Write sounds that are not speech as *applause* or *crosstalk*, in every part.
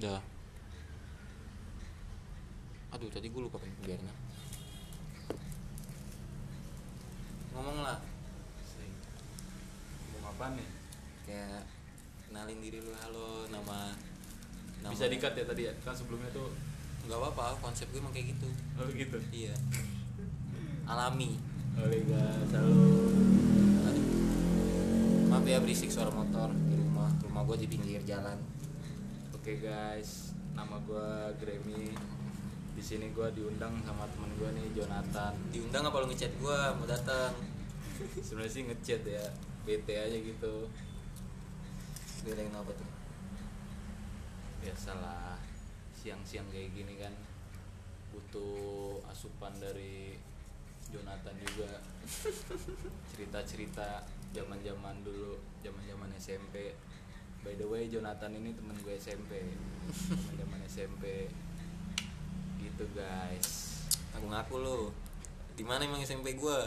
Dah. Aduh, tadi gue lupa pengen biarin ah. Ngomong lah. Mau apa nih? kayak kenalin diri lu halo nama nama Bisa dikat ya tadi ya? Kan sebelumnya tuh nggak apa-apa konsep gue emang kayak gitu Oh gitu iya alami Oleh guys, halo maaf ya berisik suara motor di rumah rumah gue di pinggir jalan Oke guys, nama gua Grammy di sini gua diundang sama temen gua nih Jonathan. diundang apa lu ngechat gue mau datang Sebenarnya sih ngechat ya, BT aja gitu. Bilangin apa tuh Biasalah siang-siang kayak gini kan butuh asupan dari Jonathan juga. *laughs* Cerita-cerita zaman-zaman dulu, zaman-zaman SMP. By the way, Jonathan ini temen gue SMP. Zaman-zaman SMP. Gitu guys. aku ngaku lu di mana emang SMP gue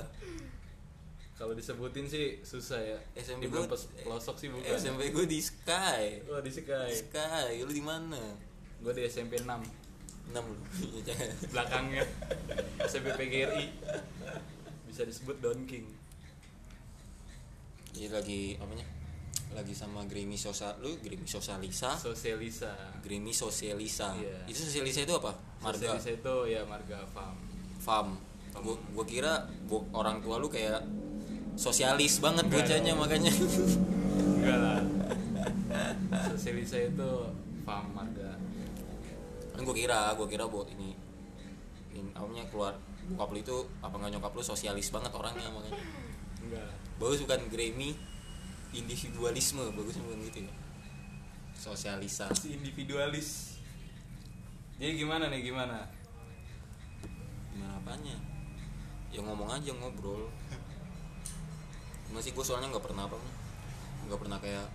Kalau disebutin sih susah ya. SMP beberapa pelosok sih bukan. SMP gue di Sky Oh di Sky. Sky lu di mana Gue di SMP 6 enam lu Jangan. *laughs* belakangnya SMP PGRI bisa disebut Don King. Jadi lagi apanya lagi sama Grammy Sosa lu Grammy Sosalisa Sosialisa. Grammy Sosialisa Iya. itu Sosialisa itu apa marga Sosialisa itu ya marga farm. fam gua, gua kira gua, orang tua lu kayak sosialis banget Enggak bocahnya makanya Enggak lah. *laughs* Sosialisa itu farm marga. kan gua kira gua kira buat ini ini apanya keluar bokap lu itu apa nggak nyokap lu sosialis banget orangnya makanya Enggak. bagus bukan Grammy individualisme bagus bukan gitu ya. Sosialisa Si individualis. Jadi gimana nih gimana? gimana apanya? Ya ngomong aja ngobrol. Masih gue soalnya nggak pernah apa nggak pernah kayak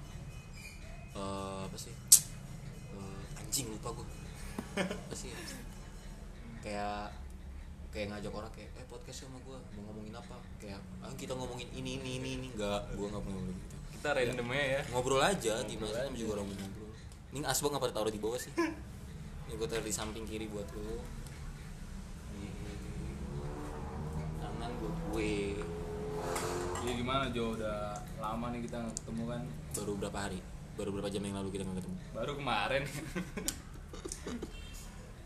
eh, apa sih? Eh, anjing lupa gue apa sih ya? kayak kayak ngajak orang kayak eh podcast sama gue mau ngomongin apa? Kayak ah, kita ngomongin ini ini ini ini. Nggak gue nggak pernah gitu Kita random aja ya. ngobrol aja Ngobrol gimana aja. juga orang ngobrol ini asbak ngapa taruh di bawah sih ini gue taruh di samping kiri buat lo tangan gue gue Jadi gimana Jo udah lama nih kita nggak ketemu kan? baru berapa hari baru berapa jam yang lalu kita nggak ketemu Baru kemarin.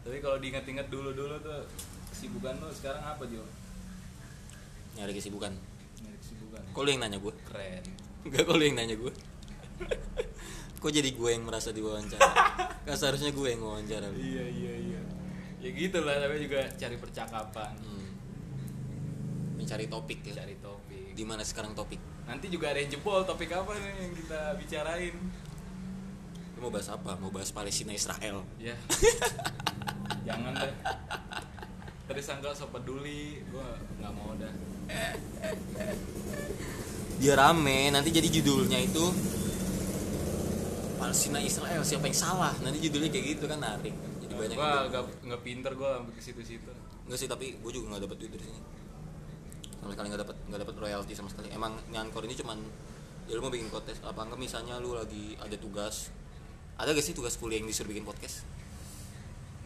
Tapi kalau diingat-ingat dulu-dulu tuh kesibukan lu sekarang apa Jo? nyari kesibukan Nyari kesibukan. kok lu yang nanya gue Keren. Enggak lu yang nanya gue *laughs* kok jadi gue yang merasa diwawancara kan seharusnya gue yang wawancara. Iya iya iya. Ya gitu lah, tapi juga cari percakapan, hmm. mencari topik ya cari topik. di mana sekarang topik Nanti juga ada yang jebol topik apa nih yang kita bicarain. lu mau bahas apa mau bahas Palestina Israel Ya. *laughs* Jangan deh. Tadi sangka so peduli, gua nggak mau dah. *laughs* biar rame. Nanti jadi judulnya itu Palestina Israel siapa yang salah? Nanti judulnya kayak gitu kan narik. Jadi banyak gua yang nggak nggak pinter gua sampai ke situ-situ. enggak sih tapi gue juga nggak dapat duit dari sini. Sama sekali nggak dapat nggak dapat royalti sama sekali. Emang nyankor ini cuman ya lu mau bikin podcast. Apa enggak misalnya lu lagi ada tugas ada gak sih tugas kuliah yang disuruh bikin podcast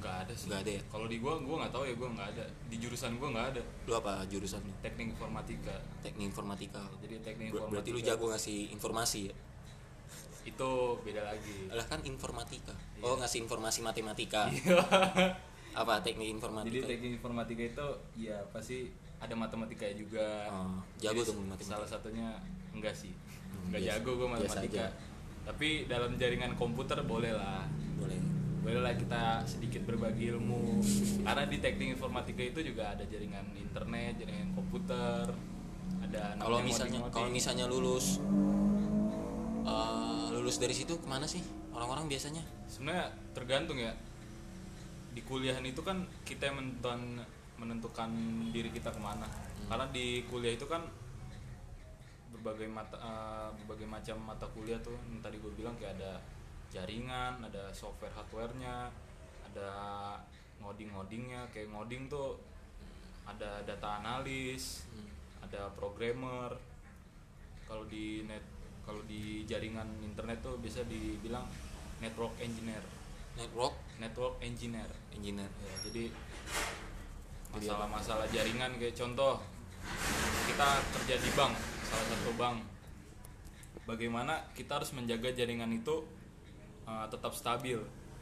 Nggak ada sih. Nggak ada ya? Kalau di gua gua nggak tahu ya gua nggak ada. Di jurusan gua nggak ada. lu apa jurusan lu Teknik informatika. teknik informatika Jadi teknik Ber- informatika. berarti lu jago ngasih informasi ya Itu beda lagi. lah kan informatika Iya. oh ngasih informasi matematika Iya. *laughs* apa teknik Jadi informatika teknik informatika itu ya pasti ada matematika juga. Oh, jago Jadi dong matematika. Salah satunya enggak sih. Hmm, Enggak biasa- jago biasa matematika. Tapi dalam jaringan komputer boleh lah. boleh Boleh lah kita sedikit berbagi ilmu. Karena di teknik informatika itu juga ada jaringan internet, jaringan komputer, ada kalau misalnya kalau misalnya lulus eh, lulus dari situ ke mana sih orang-orang biasanya? Sebenarnya tergantung ya. Di kuliahan itu kan kita menentukan menentukan diri kita ke mana. Karena di kuliah itu kan berbagai mata eh, berbagai macam mata kuliah tuh yang tadi gue bilang kayak ada jaringan ada software hardwarenya ada ngoding ngodingnya kayak ngoding tuh ada data analis ada programmer. Kalau di net kalau di jaringan internet tuh bisa dibilang network engineer. Network? Network engineer. Engineer. Ya, jadi masalah-masalah jaringan kayak contoh kita kerja di bank salah satu bank. Bagaimana kita harus menjaga jaringan itu uh, tetap stabil.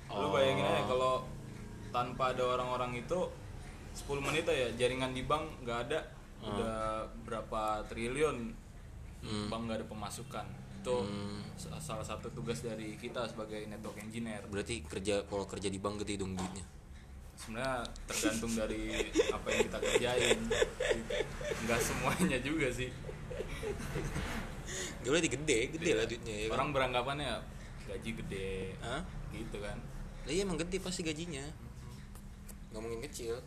Lu Oh. bayangin aja kalau tanpa ada orang-orang itu 10 menit ya jaringan di bank nggak ada. Udah berapa triliun Hmm. bank nggak ada pemasukan. Itu sa- salah satu tugas dari kita sebagai network engineer. Berarti kerja kalau kerja di bank gede dong duitnya? Sebenarnya tergantung dari *laughs* apa yang kita kerjain. Nggak semuanya juga sih. Gak berarti gede gede lah duitnya ya kan? orang beranggapannya gaji gede Hah? gitu kan. Lah iya emang gede pasti gajinya. Nggak mungkin kecil.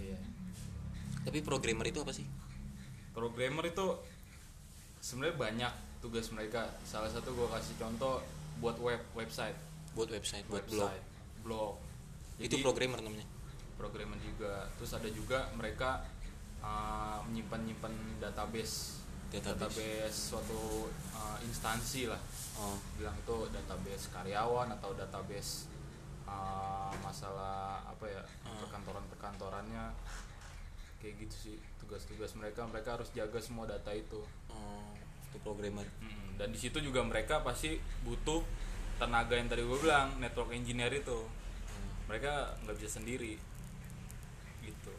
Iya. Tapi programmer itu apa sih? Programmer itu sebenarnya banyak tugas mereka. Salah satu gue kasih contoh buat web website. Buat website buat blog website blog. itu Jadi, programmer namanya? Programmer juga. Terus ada juga mereka uh, menyimpan nyimpan database. Database. suatu uh, instansi lah oh bilang itu database karyawan atau database uh, masalah apa ya perkantoran perkantorannya kayak gitu sih tugas-tugas mereka. Mereka harus jaga semua data itu. Oh itu programmer. Mm, dan di situ juga mereka pasti butuh tenaga yang tadi gue bilang network engineer itu. Mereka nggak bisa sendiri. Gitu.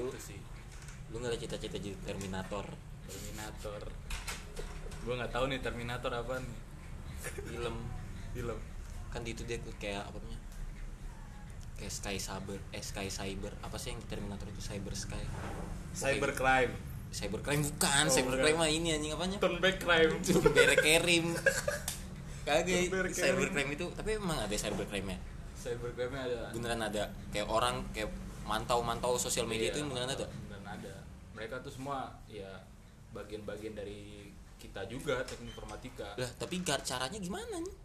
Lu- gitu sih. lu nggak ada cita-cita jadi Terminator? Terminator gue nggak tahu nih Terminator apa nih? Film. Film. Kan di itu dia kayak apa namanya? Kayak Sky Saber eh Sky Cyber. Apa sih yang Terminator itu? Cyber Sky. Cybercrime. Cybercrime bukan Oh, Cybercrime bukan. mah ini anjing apanya? Turn back crime. Bere Kerim. Kagak Bere Kerim. cybercrime itu tapi emang ada cybercrime ya cybercrime ada. Beneran ada. Kayak orang kayak mantau mantau sosial media Iya, itu beneran ada? Beneran ada. Mereka tuh semua ya bagian-bagian dari kita juga teknik informatika. Lah tapi gar caranya gimana nih?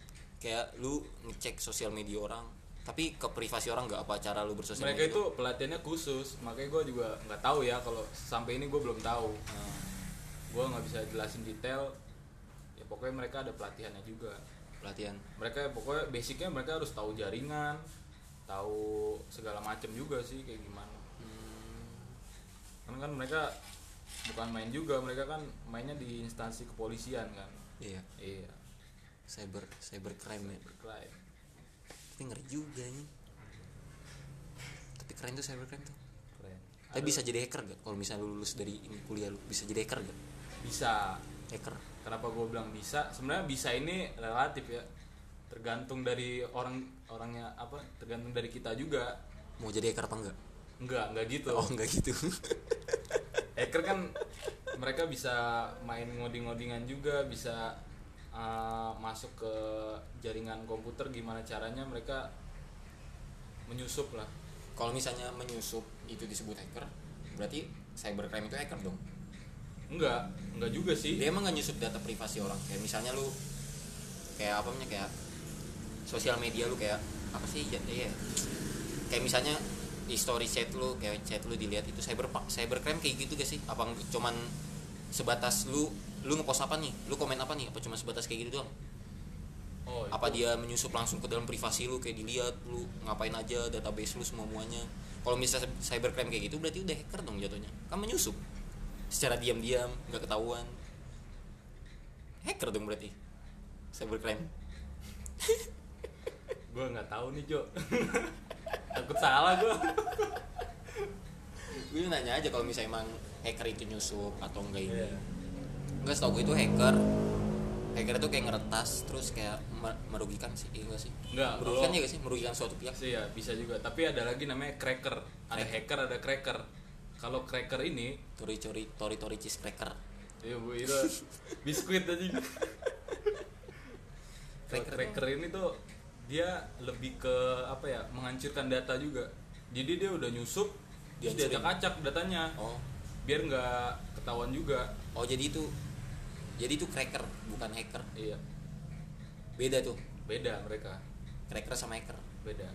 Kayak lu ngecek sosial media orang tapi ke privasi orang nggak apa cara lu bersosial mereka media? itu pelatihannya khusus makanya gue juga nggak tahu ya kalau sampai ini gue belum tahu. Nah, gue nggak bisa jelasin detail ya pokoknya mereka ada pelatihannya juga. Pelatihan? Mereka pokoknya basicnya mereka harus tahu jaringan tahu segala macam juga sih kayak gimana. Kan kan mereka bukan main juga mereka kan mainnya di instansi kepolisian kan. Iya. Iya. Cyber cybercrime ya. Berkelahi tapi ngeri juga nih tapi keren tuh cybercrime tuh. Keren. Tapi bisa jadi hacker gak kalau misalnya lu lulus dari ini kuliah lu bisa jadi hacker gak bisa. Hacker. Kenapa gue bilang bisa? Sebenarnya bisa ini relatif ya. Tergantung dari orang orangnya apa tergantung dari kita juga. Mau jadi hacker apa enggak enggak enggak gitu. Oh enggak gitu *laughs* hacker kan mereka bisa main ngoding-ngodingan juga bisa uh, masuk ke jaringan komputer gimana caranya mereka menyusup lah. Kalau misalnya menyusup itu disebut hacker berarti cybercrime itu hacker dong? Enggak enggak juga sih. Dia emang nggak nyusup data privasi orang. Kayak misalnya lu kayak apa namanya kayak sosial media lu kayak apa sih ya iya. kayak misalnya history chat lu kayak chat lu dilihat itu cyber cybercrime kayak gitu gak sih? Apa cuman sebatas lu lu ngepost apa nih? Lu komen apa nih? Apa cuma sebatas kayak gitu doang? Oh apa dia menyusup langsung ke dalam privasi lu kayak dilihat lu ngapain aja database lu semua muanya kalau misalnya cybercrime kayak gitu berarti udah hacker dong jatuhnya. Kan menyusup. Secara diam-diam nggak ketahuan. Hacker dong berarti. Cybercrime. *laughs* Gue nggak tahu nih Jo *laughs* takut salah gue *laughs* gue nanya aja kalau misalnya emang hacker itu nyusup atau enggak ini. Iya. enggak setahu gue itu hacker. Hacker itu kayak ngeretas terus kayak mer- merugikan sih iya enggak sih? Nggak, merugikan ya sih? Merugikan suatu pihak? Sih ya bisa juga. Tapi ada lagi namanya cracker. Ada hacker ada cracker. Kalau cracker ini tori tori tori tori cheese cracker. Ya bu itu. *laughs* Biskuit aja. Cracker cracker ini tuh dia lebih ke apa ya menghancurkan data juga. Jadi dia udah nyusup dia acak-acak datanya. Oh. Biar nggak ketahuan juga. Oh jadi itu jadi itu cracker bukan hacker. Iya. Beda tuh. Beda mereka. Cracker sama hacker. Beda.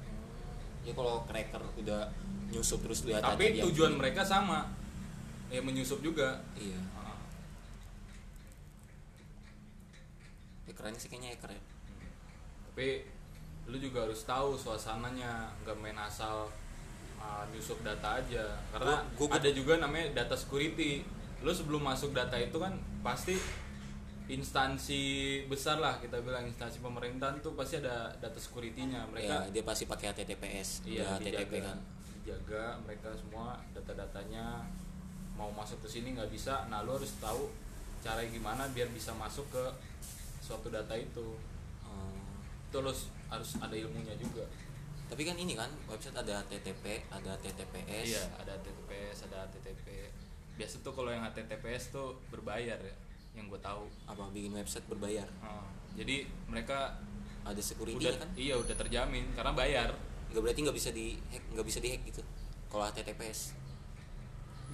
Ya kalau cracker udah nyusup terus lihat tapi tujuan mereka sama. Ya menyusup juga. Iya. Ah, ya keren sih kayaknya hacker ya. Tapi lu juga harus tahu suasananya nggak main asal uh, nyusup data aja. Karena Gua- gua- ada juga namanya data security. Lu sebelum masuk data itu kan pasti instansi besar lah kita bilang instansi pemerintahan tuh pasti ada data security-nya. Mereka ya dia pasti pakai HTTPS iya HTTP dijaga kan. Dijaga mereka semua data-datanya. Mau masuk ke sini nggak bisa nah lu harus tahu cara gimana biar bisa masuk ke suatu data itu. Itu lu harus ada ilmunya juga. Tapi kan ini kan website ada HTTP ada HTTPS iya ada HTTPS ada HTTP biasa tuh kalau yang HTTPS tuh berbayar ya yang gue tahu. Apa bikin website berbayar? Ah, jadi mereka ada security udah kan? iya udah terjamin karena bayar. Nggak berarti nggak bisa di hack nggak bisa di hack gitu kalau HTTPS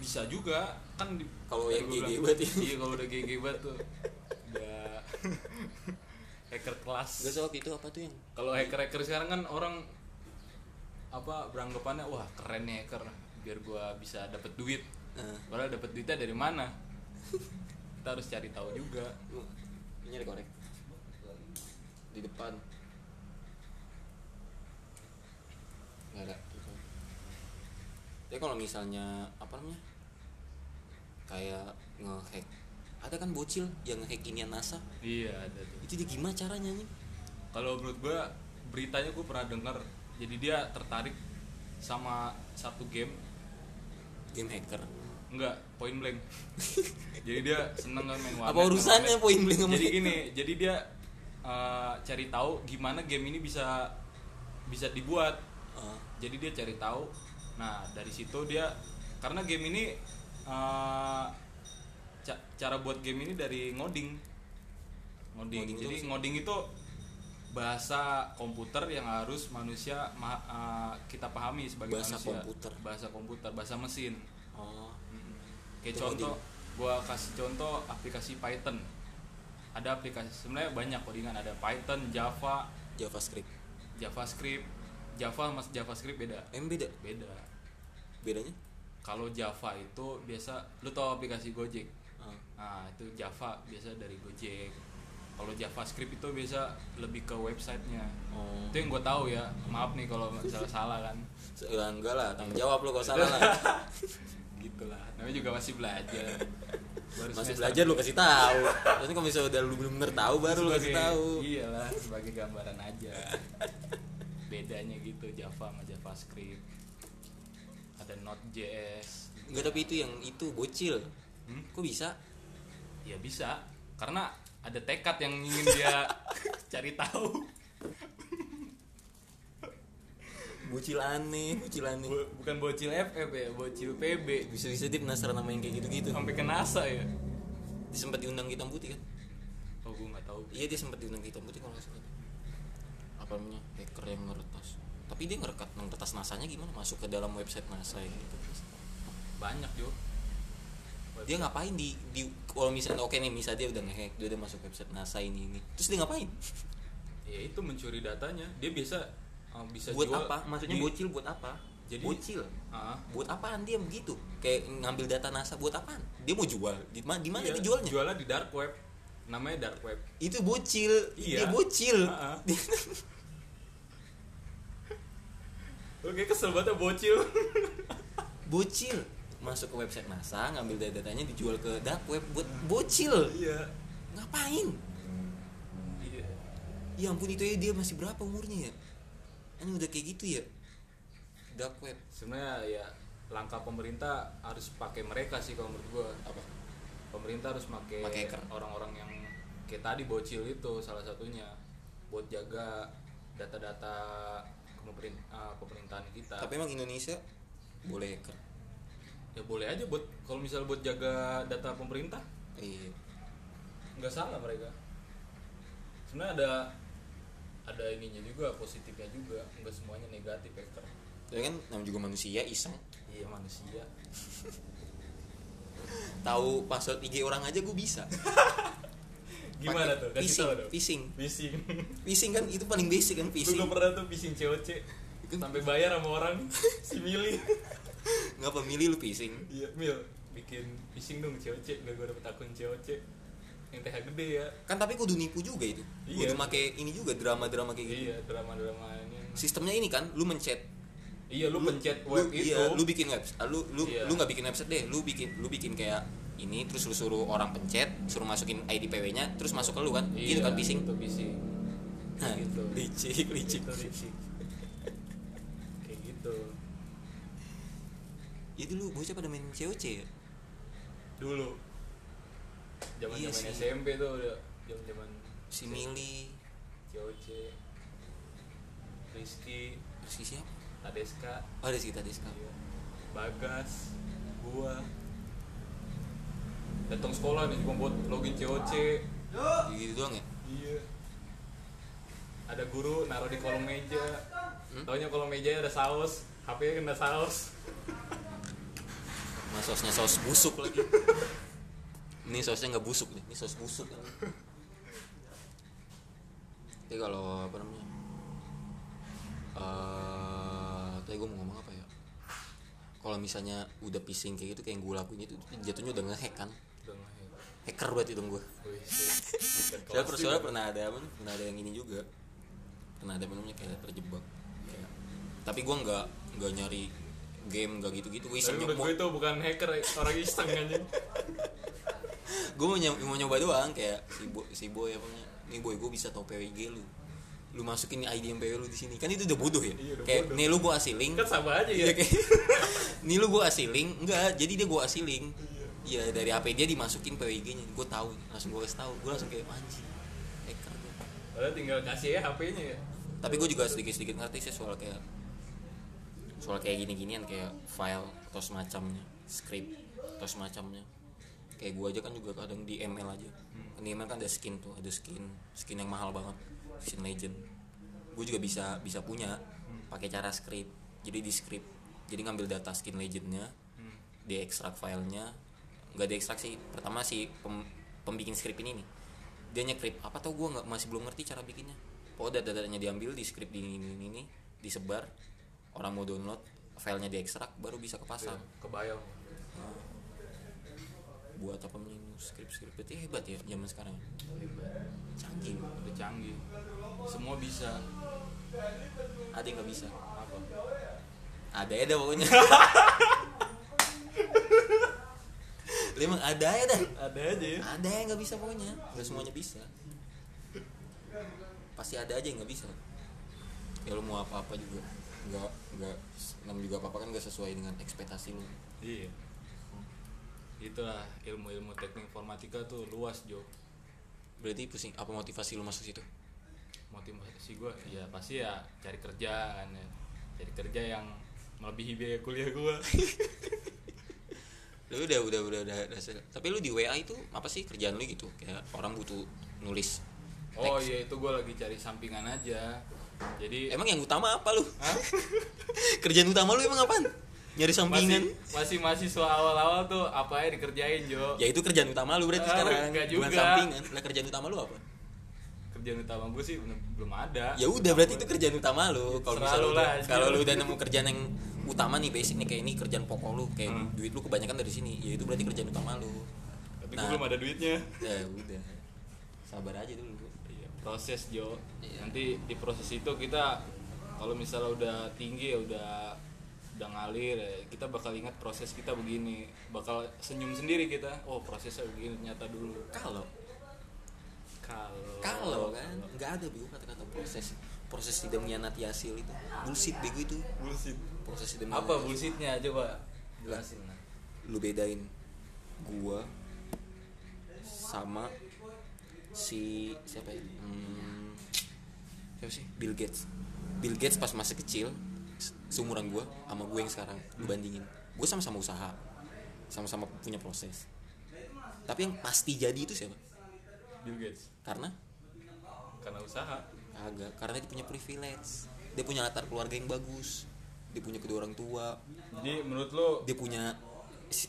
bisa juga kan Kalau yang GG banget ya. iya kalau udah GG banget tuh. *laughs* Udah hacker kelas. Gak soal itu apa tuh yang kalau hacker hacker sekarang kan orang apa beranggapannya wah keren nih hacker biar gua bisa dapet duit. Eh, padahal dapet duitnya dari mana? Kita harus cari tahu juga. Lu nyari korek. Di depan. Nggak ada. Tapi kalau misalnya apa namanya kayak ngehack ada kan bocil yang inian NASA? Iya ada tuh. Itu dia gimana caranya nih kalau menurut gua beritanya gua pernah dengar jadi dia tertarik sama satu game. Game hacker. Enggak point blank. *laughs* Jadi dia seneng kan main warnet. apa urusannya point blank jadi gini jadi dia uh, cari tahu gimana game ini bisa bisa dibuat. Ah, jadi dia cari tahu. Nah dari situ dia karena game ini uh, ca- cara buat game ini dari ngoding. Ngoding, Ngoding jadi ngoding itu bahasa komputer yang harus manusia ma- uh, kita pahami sebagai Bahasa manusia. komputer. bahasa komputer bahasa mesin. Oh. Kayak Itu contoh gua kasih contoh aplikasi Python. Ada aplikasi sebenarnya banyak codingan ada Python Java. JavaScript. JavaScript. Java mas JavaScript beda. Em beda? Beda. Bedanya? Kalau Java itu biasa lu tau aplikasi Gojek nah itu Java biasa dari Gojek. Kalau JavaScript itu biasa lebih ke websitenya. Oh. Itu yang gue tahu ya. Maaf nih kalau misalnya salah kan. *laughs* Ya, enggak lah tanggung jawab lo kalau salah lah. *laughs* Gitulah. Namanya juga masih belajar. Baru masih belajar lu kasih tahu. Terus kalau misalnya udah lu belum bener tahu baru lu kasih tahu. iyalah *laughs* sebagai gambaran aja. Bedanya gitu Java sama JavaScript ada Node.js enggak tapi itu yang itu bocil. Hmm? kok bisa ya bisa karena ada tekad yang ingin dia *laughs* cari tahu. Bocil aneh bocil aneh. Bu- bukan bocil FF ya bocil PB bisa bisa dia penasaran sama yang kayak gitu gitu sampai ke NASA ya? Dia sempat diundang ke hitam putih kan? Oh gue nggak tahu. Iya dia sempat diundang ke hitam putih kalau nggak salah. Apa namanya? Hacker yang ngeretas. Tapi dia ngerekat ngeretas nasanya gimana? Masuk ke dalam website nasa gitu. Banyak jo dia ngapain di di kalau misalnya oke nih misalnya dia udah ngehack dia udah masuk website nasa ini ini. Terus dia ngapain? Ya itu mencuri datanya. Dia biasa uh, bisa buat jual apa? Maksudnya di- bocil buat apa? Jadi- bocil. Ah, buat apaan? Dia begitu. Kayak ngambil data NASA buat apaan? Dia mau jual. Di mana di mana iya, dia jualnya? jualnya di dark web. Namanya dark web. Itu bocil. Iya. dia bocil. Ah, ah. *laughs* Oke kesel banget bocil. Bocil masuk ke website NASA ngambil data datanya dijual ke dark web buat bocil. Iya. Ngapain? Iya. Ya ampun itu ya dia masih berapa umurnya ya? Ini udah kayak gitu ya? Dark web. Sebenarnya ya langkah pemerintah harus pakai mereka sih kalau menurut gua. Apa? Pemerintah harus pakai orang-orang yang kayak tadi bocil itu salah satunya. Buat jaga data-data uh, pemerintahan kita. Tapi emang Indonesia boleh hacker ya boleh aja buat kalau misal buat jaga data pemerintah iya. nggak salah mereka. Sebenarnya ada ada ininya juga positifnya juga. Nggak semuanya negatif hacker. Tapi kan namanya juga manusia iseng. Iya manusia. Tahu password IG orang aja gue bisa. *laughs* Gimana tuh? Kasih phishing, dong. phishing. Phishing. *laughs* Phishing kan itu paling basic kan gue phishing. pernah tuh phishing COC sampai bayar sama orang *laughs* si Mili ngapa milih lu phishing iya Mil. Bikin phishing dong COC biar gue dapet akun COC yang TH gede ya. Kan tapi kudu nipu juga itu. Iya. kudu make ini juga drama-drama kayak gitu. Iya drama-drama ini. Sistemnya ini kan lu mencet. Iya lu pencet lu, web itu. iya, lu bikin website lu lu Iya. lu nggak bikin website deh. Lu bikin lu bikin kayak ini terus lu suruh orang pencet suruh masukin ID PW nya terus masuk ke lu kan? Iya, gitu kan phishing itu phishing nah, gitu. licik licik. Itu licik. kayak gitu itu lu bocah pada main COC ya? Dulu. Zaman Iya zaman sih. SMP tuh udah zaman zaman si Mili. COC Rizky. Si siapa? Tadeska oh tadi sekarang iya. Bagas. Gua. Datang sekolah nih cuma buat login COC gitu doang ya? Iya. Ada guru naruh di kolom meja. Hmm? taunya kolom meja ada saus. HP nya kena saus Mas sausnya saus busuk lagi. Ini sausnya nggak busuk nih ini saus busuk. Kan tapi kalau apa namanya? Eh tadi gue mau ngomong apa ya? Kalau misalnya udah pising kayak gitu kayak yang gue lakuin itu jatuhnya udah ngehack kan? Udah hacker banget itu gue *laughs* saya kelas soalnya juga. pernah ada apa nih, pernah ada yang ini juga. Pernah ada apa namanya? Kayak terjebak. Kayak- tapi gue nggak nggak nyari game nggak gitu-gitu gue iseng mau gue itu bukan hacker orang iseng anjing. *laughs* Gue mau, nyoba, mau nyoba doang kayak si boy si boy apa namanya. Nih boy gue bisa tau PWG lu. Lu masukin ID MPW lu di sini. Kan itu udah bodoh ya? Iya, udah kayak bodoh. nih lu gue link. Kan sama aja ya? Iya kayak *laughs* nih lu gue link. Enggak jadi dia gue link. Iya. Dari HP dia dimasukin PWG nya gue tahu langsung gue kasih tahu gue langsung kayak anjing hacker gua." Padahal tinggal kasih ya HP-nya ya? Tapi gue juga sedikit sedikit ngerti sih soal kayak soal kayak gini ginian kayak file atau semacamnya script atau semacamnya. Kayak gue aja kan juga kadang di ML aja. Kan di ML kan ada skin tuh ada skin skin yang mahal banget skin legend. Gue juga bisa bisa punya pakai cara script. Jadi di script jadi ngambil data skin legendnya di ekstrak filenya. Nggak di ekstrak sih pertama si pem, pembikin script ini nih. Dia nyekrip apa tau gue nggak masih belum ngerti cara bikinnya. Pokoknya data-datanya diambil di script di ini, ini, ini disebar orang mau download filenya diekstrak baru bisa kepasang. Kebayang. Buat apa nih script script berarti hebat ya zaman sekarang. Hebat. Canggih. Udah canggih. Semua bisa. Ada yang nggak bisa? Apa? Ada ya dah pokoknya. Emang ada ya dah. Ada aja ya. Ada yang nggak bisa pokoknya. Nggak semuanya bisa. Pasti ada aja yang nggak bisa. Ya lu mau apa apa juga nggak nggak nam juga apa kan nggak sesuai dengan ekspektasi lu. Iya. Itulah ilmu-ilmu teknik informatika tuh luas Jo. Berarti pusing apa motivasi lu masuk situ? Motivasi gue ya pasti ya cari kerjaan ya. Cari kerja yang melebihi biaya kuliah gue *laughs* lu udah udah udah udah, udah se- tapi lu di WA itu apa sih kerjaan lu gitu? Kayak orang butuh nulis. Oh iya itu gue lagi cari sampingan aja jadi emang yang utama apa lu? Hah? *laughs* kerjaan utama lu emang apaan? Nyari sampingan. Masih masih mahasiswa awal-awal tuh apa ya dikerjain Jo? Ya itu kerjaan utama lu berarti Ah, sekarang. enggak bukan juga. sampingan. Lah kerjaan utama lu apa? Kerjaan utama gue sih belum belum ada. Ya udah berarti itu kerjaan utama lu. Kalau misalnya kalau lu udah nemu kerjaan yang utama nih basic nih kayak ini kerjaan pokok lu kayak Hmm. duit lu kebanyakan dari sini ya itu berarti kerjaan utama lu. Tapi Nah. gue belum ada duitnya. Ya udah sabar aja dulu. Iya, proses Jo. Iya. nanti di proses itu kita kalau misalnya udah tinggi ya udah udah ngalir ya, kita bakal ingat proses kita begini. Bakal senyum sendiri kita. Oh prosesnya begini ternyata dulu. Kalau. Kalau. Kalau kan nggak ada bego kata-kata proses. Proses tidak mengkhianati hasil itu. Bullshit bego itu. Bullshit. Proses tidak apa bullshitnya? Coba jelasin lah lu bedain gua sama si siapa ya? Hmm, siapa sih? Bill Gates. Bill Gates pas masih kecil se- seumuran gua sama gue yang sekarang lu bandingin. Gue sama-sama usaha sama-sama punya proses. Tapi yang pasti jadi itu siapa? Bill Gates. Karena? Karena usaha. Agak karena dia punya privilege. Dia punya latar keluarga yang bagus. Dia punya kedua orang tua. Jadi menurut lo dia punya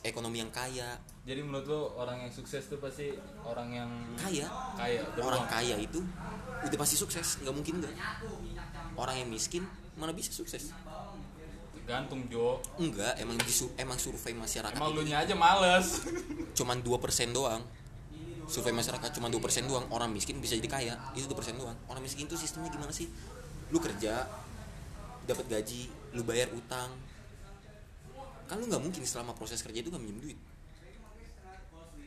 ekonomi yang kaya. Jadi menurut lo orang yang sukses tuh pasti orang yang kaya. Kaya orang kaya itu udah pasti sukses nggak mungkin enggak orang yang miskin mana bisa sukses? Tergantung Jo. Enggak emang disu emang survei masyarakat emang lu aja males. *laughs* cuman 2% doang. Survei masyarakat cuma 2% doang orang miskin bisa jadi kaya itu 2% doang. Orang miskin itu sistemnya gimana sih? Lu kerja dapat gaji lu bayar utang kan lu nggak mungkin selama proses kerja itu nggak minjem duit.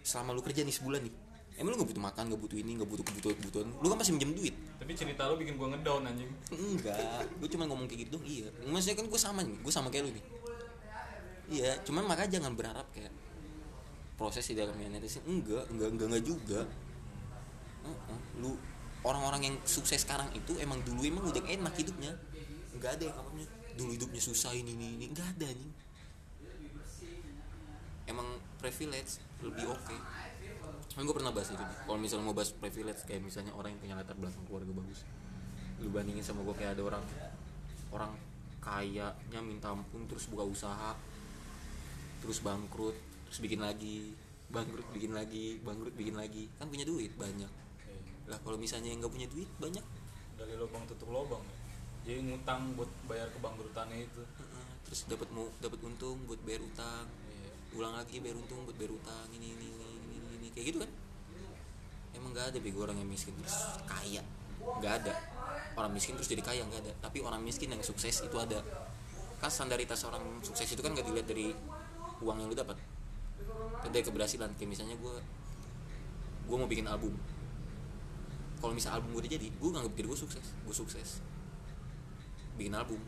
Selama lu kerja nih sebulan nih. Emang lu nggak butuh makan nggak butuh ini nggak butuh kebutuhan kebutuhan. Lu kan pasti minjem duit. Tapi cerita lo bikin gue ngedown anjing. Enggak. Gue cuma ngomong kayak gitu dong iya. Maksudnya kan gue sama nih gue sama kayak lu nih. Iya cuman makanya jangan berharap kayak proses di dalam netesin enggak enggak enggak enggak juga. Uh-uh. lu orang-orang yang sukses sekarang itu emang dulu emang udah enak hidupnya. Enggak ada yang namanya dulu hidupnya susah ini ini ini. Enggak ada nih emang privilege lebih oke. Kan gue pernah bahas itu kalau misalnya mau bahas privilege kayak misalnya orang yang punya latar belakang keluarga bagus. Lu bandingin sama gue kayak ada orang orang kayanya minta ampun terus buka usaha terus bangkrut terus bikin lagi bangkrut bikin lagi bangkrut bikin lagi. Kan punya duit banyak. Lah kalau misalnya yang nggak punya duit banyak. Dari lubang tutup lubang. Ya. jadi ngutang buat bayar kebangkrutannya itu. Terus dapat mau dapat untung buat bayar utang. Iya. Ulang lagi bayar untung buat bayar utang ini ini ini ini, ini, ini. kayak gitu kan? Emang nggak ada bego orang yang miskin terus kaya. Nggak ada. Orang miskin terus jadi kaya nggak ada. Tapi orang miskin yang sukses itu ada. Kan standaritas orang sukses itu kan nggak dilihat dari uang yang lu dapat. Kan dari keberhasilan. Kayak misalnya gue gue mau bikin album. Kalau misal album gue udah jadi gue nggak diri gue sukses. Gue sukses. Bikin album.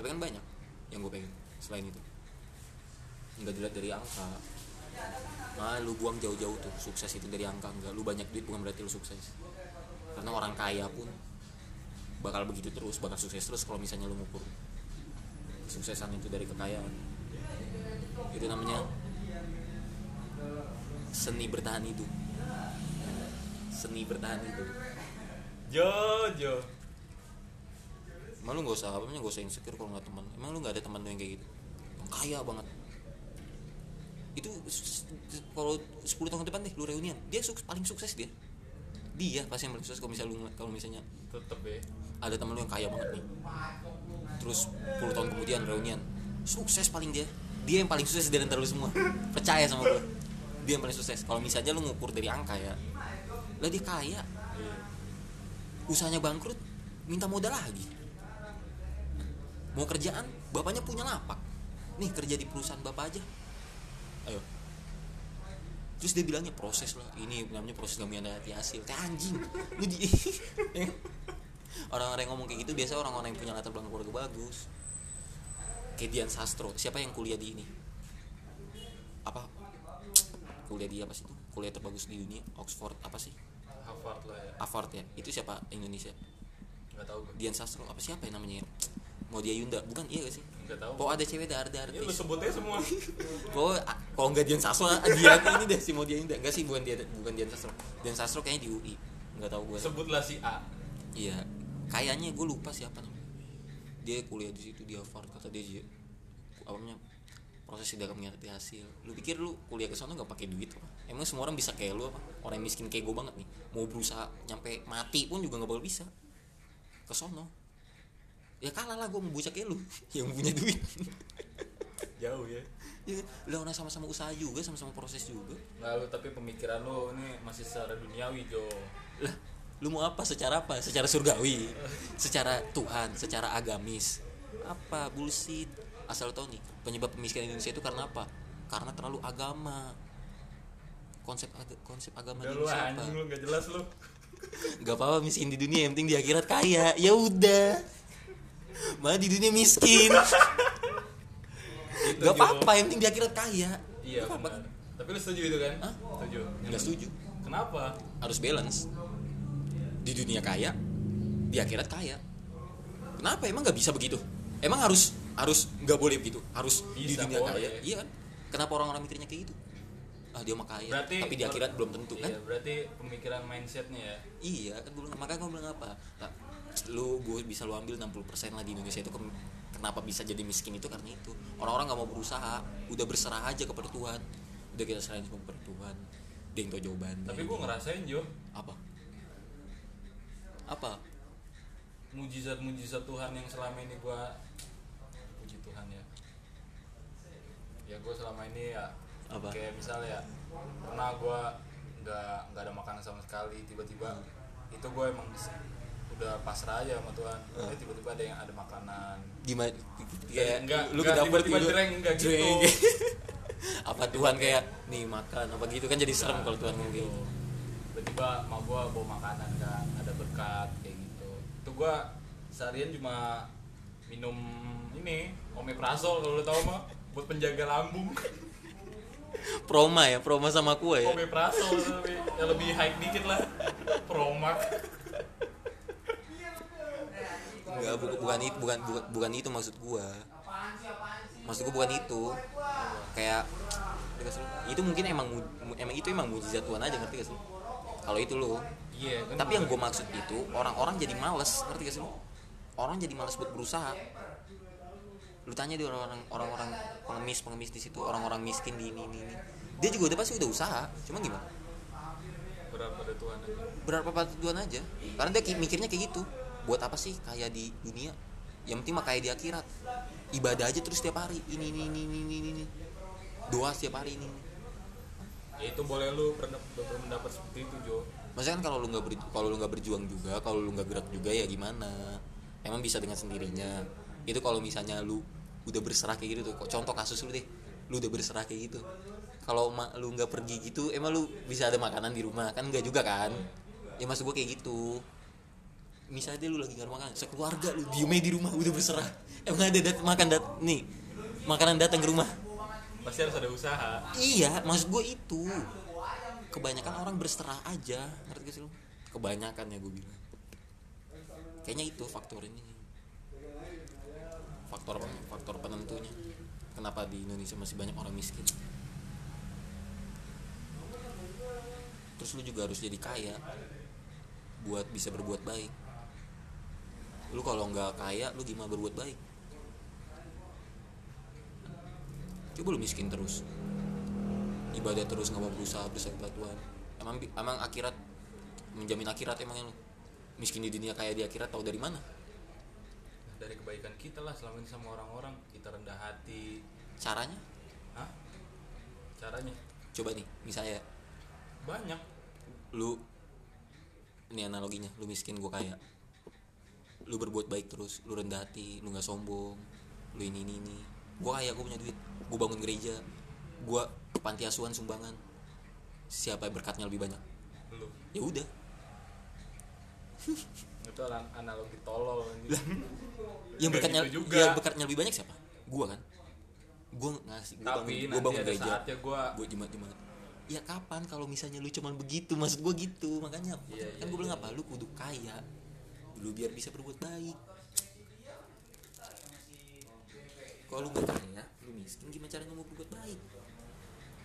Tapi kan banyak yang gue pengen selain itu nggak dilihat dari angka. Nah lu buang jauh-jauh tuh sukses itu dari angka. Enggak lu banyak duit bukan berarti lu sukses. Karena orang kaya pun bakal begitu terus bakal sukses terus kalau misalnya lu ngukur suksesan itu dari kekayaan. Itu namanya seni bertahan hidup. Seni bertahan hidup. Jo jo. Emang lu gak usah apa namanya gak usah insecure kalau nggak teman. Emang lu nggak ada teman lu yang kayak gitu? Kaya banget itu kalau 10 tahun ke depan deh lu reunian. Dia sukses paling sukses dia. Dia pasti yang paling sukses kalau misalnya lu kalau misalnya tetep ya. ada temen lu yang kaya banget nih. Terus 10 tahun kemudian reunian. Sukses paling dia. Dia yang paling sukses dari antara lu semua. Percaya sama gue dia yang paling sukses. Kalau misalnya lu ngukur dari angka ya lah dia kaya. Usahanya bangkrut minta modal lagi. Mau kerjaan bapaknya punya lapak. Nih kerja di perusahaan bapak aja ayo. Terus dia bilangnya proses lah ini namanya proses gak hati hasil. Teh anjing. Lu di *laughs* orang-orang yang ngomong kayak gitu biasa orang-orang yang punya latar belakang keluarga bagus. Kayak Dian Sastro. Siapa yang kuliah di ini? Apa? Kuliah di apa sih itu? Kuliah terbagus di dunia Oxford apa sih? Harvard lah ya. Harvard ya? Itu siapa? Indonesia? Nggak tahu gue Dian Sastro. Apa siapa yang namanya? Ya? Maudia Yunda. Bukan iya gak sih nggak tahu. Kok ada cewek dar dar ya lu sebutnya semua. *laughs* Kok kalau nggak Dian Sastro dia ini deh si Maudia Yunda enggak sih bukan dia bukan Dian Sastro. Dian Sastro kayaknya di UI nggak tahu gue sebutlah si A. Iya. Kayaknya gue lupa siapa namanya. Dia kuliah di situ di Harvard kata dia apa namanya proses dalam mengerti hasil. Lu pikir lu kuliah ke sana gak pakai duit apa? Emang semua orang bisa kayak lu apa? Orang miskin kayak gue banget nih. Mau berusaha nyampe mati pun juga nggak bakal bisa. Ke sono ya kalah lah gue mau bocah kayak lu *laughs* yang punya duit. Jauh ya. Ya, lah orang sama-sama usaha juga sama-sama proses juga. Nggak lu tapi pemikiran lu ini masih secara duniawi Jo. Lah lu mau apa? Secara apa? Secara surgawi. Secara Tuhan secara agamis. Apa? Bullshit. Asal lu tau nih penyebab kemiskinan Indonesia itu karena apa? Karena terlalu agama. Konsep aga- konsep agama udah lu anjing lu nggak jelas lu. *laughs* Gak apa-apa miskin di dunia yang penting di akhirat kaya. Ya udah malah di dunia miskin. *laughs* Itu, gak apa-apa yang penting di akhirat kaya. Iya benar. Tapi lu setuju itu kan? Hah? setuju. Nggak setuju. Kenapa? Harus balance. Di dunia kaya di akhirat kaya. Kenapa? Emang nggak bisa begitu? Emang harus harus nggak boleh begitu? Harus di Bisa, dunia boleh. kaya iya kan? Kenapa orang-orang mikirnya kayak gitu? Ah dia mah kaya berarti tapi di akhirat belum tentu kan? iya berarti pemikiran mindsetnya ya? Iya kan bilang makanya gue bilang apa? Nah, lu gue bisa lu ambil 60% lah di Indonesia itu. Kenapa bisa jadi miskin itu? Karena itu. Orang-orang nggak mau berusaha. Udah berserah aja kepada Tuhan. Udah kita serahin semua kepada Tuhan. Dia yang tahu jawabannya tapi gua ngerasain Jo. Apa? Apa? Mujizat-mujizat Tuhan yang selama ini gua puji Tuhan ya. Ya gua selama ini ya Apa? kayak misalnya ya pernah gua nggak nggak ada makanan sama sekali tiba-tiba itu gue emang udah pasrah aja sama Tuhan. Eh, tiba-tiba ada yang ada makanan. Gimana? Kayak Enggak, lu enggak, dapur tiba-tiba gitu, enggak gitu. *laughs* apa Tuhan kayak nih makan apa gitu kan jadi serem kalau Tuhan ngomong gitu. tiba-tiba ma gue bawa makanan kan ada berkat kayak gitu. Itu gue seharian cuma minum ini omeprazol kalau lo tau mah buat penjaga lambung. *laughs* Proma ya Proma sama kue ya? Omeprazol lebih ya lebih high dikit lah. Promak Enggak, bu- bukan itu bukan, bukan bukan itu maksud gua. Maksud gua bukan itu. Kayak lu? itu mungkin emang emang itu emang mujizat Tuhan aja ngerti gak sih? Kalau itu lo. iya kan Tapi yang gua maksud itu orang-orang jadi males, ngerti gak sih? Orang jadi males buat berusaha. Lu tanya di orang-orang orang-orang pengemis pengemis di situ, orang-orang miskin di ini ini. ini. Dia juga udah pasti udah usaha, cuma gimana? berapa pada Tuhan aja berapa pada Tuhan aja karena dia ki- mikirnya kayak gitu buat apa sih? Kaya di dunia. Yang penting mah kaya di akhirat. Ibadah aja terus setiap hari. Ini ini ini ini ini, ini. doa setiap hari ini, ya itu boleh lu pernah berpendapat seperti itu Jo. Maksudnya kan kalau lu nggak ber, kalau lu nggak berjuang juga kalau lu nggak gerak juga ya gimana? Emang bisa dengan sendirinya. Itu kalau misalnya lu udah berserah kayak gitu tuh. Kok contoh kasus lu deh. Lu udah berserah kayak gitu. Kalau lu nggak pergi gitu emang lu bisa ada makanan di rumah? Kan nggak juga kan? Ya maksud gua kayak gitu misalnya lu lagi nggak ada makanan sekeluarga lu diem di rumah udah berserah emang ada dat makan dat nih makanan datang ke rumah pasti harus ada usaha Iya, maksud gue itu. Kebanyakan orang berserah aja, ngerti gak sih lu? Kebanyakan ya gue bilang. Kayaknya itu faktor ini. Faktor? Faktor penentunya. Kenapa di Indonesia masih banyak orang miskin? Terus lu juga harus jadi kaya buat bisa berbuat baik. Lu kalau nggak kaya, lu gimana berbuat baik? Coba lu miskin terus. Ibadah terus nggak mau berusaha bersama Tuhan emang emang akhirat menjamin akhirat emang lu? Miskin di dunia kaya di akhirat tahu dari mana? Dari kebaikan kita lah selama ini sama orang-orang kita rendah hati. Caranya? Hah? caranya? Coba nih misalnya. Banyak. Lu ini analoginya lu miskin gua kaya lu berbuat baik terus lu rendah hati lu nggak sombong lu ini ini ini. Gua kaya gua punya duit gua bangun gereja gua ke panti asuhan sumbangan. Siapa yang berkatnya lebih banyak? Lu. Ya udah. *laughs* Itu an- analogi tolol yang berkatnya gitu juga. yang berkatnya lebih banyak siapa? Gua kan. Gua ngasih gua tapi bangun, gua bangun gereja. gua gua jemaat jemaat. Ya kapan kalau misalnya lu cuman begitu maksud gua gitu makanya Iya, kan iya, gua bilang iya, apa? Lu kudu kaya lu biar bisa berbuat baik. Kalau lu nggak kaya lu miskin gimana caranya mau berbuat baik?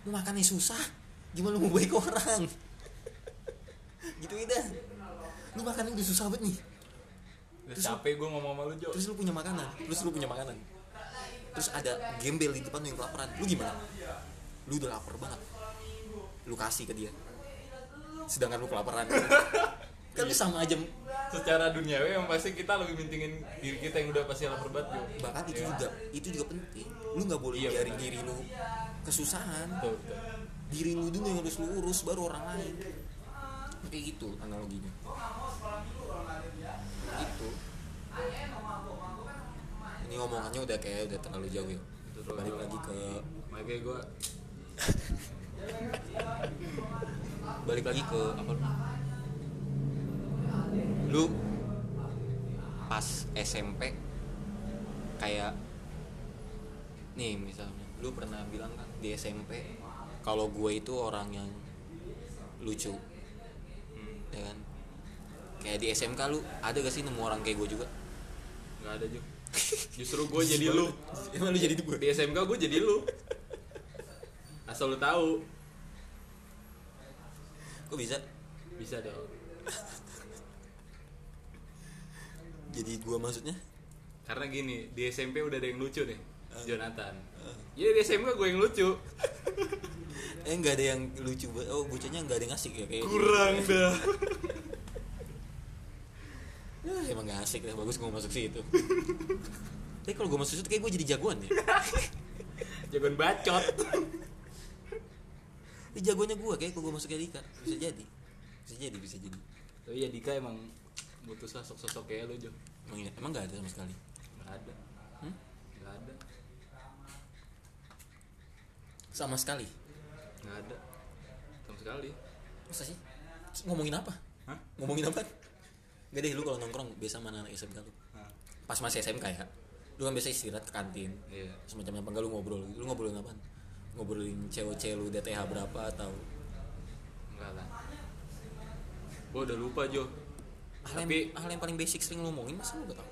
Lu makannya susah gimana lu mau baik orang? *laughs* Gitu dah lu makannya udah susah banget nih. Udah capek gua ngomong sama lu Jo. terus lu punya makanan? Terus lu punya makanan? Terus ada gembel di depan lu yang kelaparan. Lu gimana? Lu udah lapar banget. Lu kasih ke dia. Sedangkan lu kelaparan. *laughs* Kan lu sama aja secara duniawi yang pasti kita lebih mintingin diri kita yang udah pasti lapar banget Jo. Bahkan itu Iya. juga itu juga penting. Lu nggak boleh Iya, biarin diri lu kesusahan. Betul betul. Diri lu dulu yang harus lu urus baru orang lain. Kayak gitu analoginya. Gitu. Ini ngomongannya udah kayak udah terlalu jauh ya. Balik lagi ke makanya gua *laughs* balik lagi ke apa lu pas SMP kayak nih misalnya lu pernah bilang kan di SMP kalau gue itu orang yang lucu. Hmm, ya kan? Kayak di SMK lu ada gak sih nemu orang kayak gue juga? Nggak ada Jo justru gua *laughs* jadi lu. Emang lu jadi gue di SMK gua jadi lu. Asal lu tahu. Kok bisa? Bisa deh *laughs* jadi gue maksudnya? Karena gini di SMP udah ada yang lucu nih Jonathan. Jadi di SMK gue yang lucu. *laughs* Eh nggak ada yang lucu oh bocahnya nggak ada yang asik ya kayak kurang *laughs* dah. Ya, emang gak asik lah bagus gue masuk situ. *laughs* Tapi kalau gue masuk situ kayak gue jadi jagoan ya. Jagoan bacot. Ini jagonya gue kayak kalau gue masuk Dika bisa jadi. Bisa jadi bisa jadi. Tapi ya Dika emang butuh sosok-sosok kayak lu Jo. Emang, ini- emang gak ada sama sekali? Nggak ada. Hmm? nggak ada. Sama sekali? Nggak ada. Sama sekali. Masa sih? Ngomongin apa? Hah? ngomongin apa? Gak deh lu kalau nongkrong biasa mana anak SMK lu. Nah, pas masih SMK ya? Lu kan biasa istirahat ke kantin. Iya. Semacamnya apa? Enggak lu ngobrol. Lu ngobrolin apa ngobrolin cewek-cewek lu DTH berapa atau? Enggak lah. Gua udah lupa Jo hal yang, Tapi hal yang paling basic sering lu ngomongin masa lu gak tau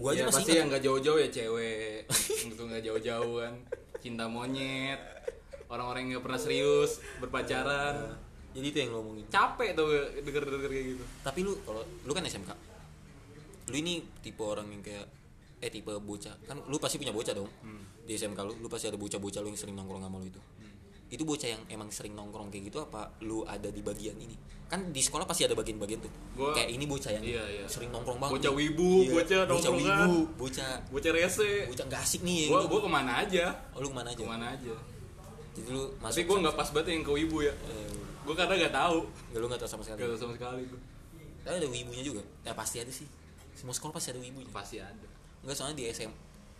gua aja ya, masih pasti yang nggak jauh-jauh ya cewek. *laughs* Untuk nggak jauh-jauh kan. Cinta monyet. Orang-orang yang nggak pernah serius berpacaran. Jadi itu yang lu ngomongin capek tuh denger-denger kayak gitu. Tapi lu kalau lu kan SMK lu ini tipe orang yang kayak eh tipe bocah. Kan lu pasti punya bocah dong. Di SMK lu lu pasti ada bocah-bocah lu yang sering nongkrong sama lu itu itu bocah yang emang sering nongkrong kayak gitu apa lu ada di bagian ini? Kan di sekolah pasti ada bagian-bagian tuh. Gua- kayak ini bocah yang Iya, iya. sering nongkrong banget Bocah wibu, Iya, bocah bocah wibu bocah bocah rese. Bocah nggak asik nih gua gitu. gua ke mana aja. Oh, lu ke mana aja? Ke mana aja. Jadi lu masuk tapi gua nggak pas banget yang ke wibu ya. Eh, gua kadang nggak tahu. Nggak lu nggak tahu sama sekali. Nggak tahu sama sekali gua. Tapi ada wibunya juga. Ya pasti ada sih. Semua sekolah pasti ada wibunya. Pasti ada. Enggak soalnya di SM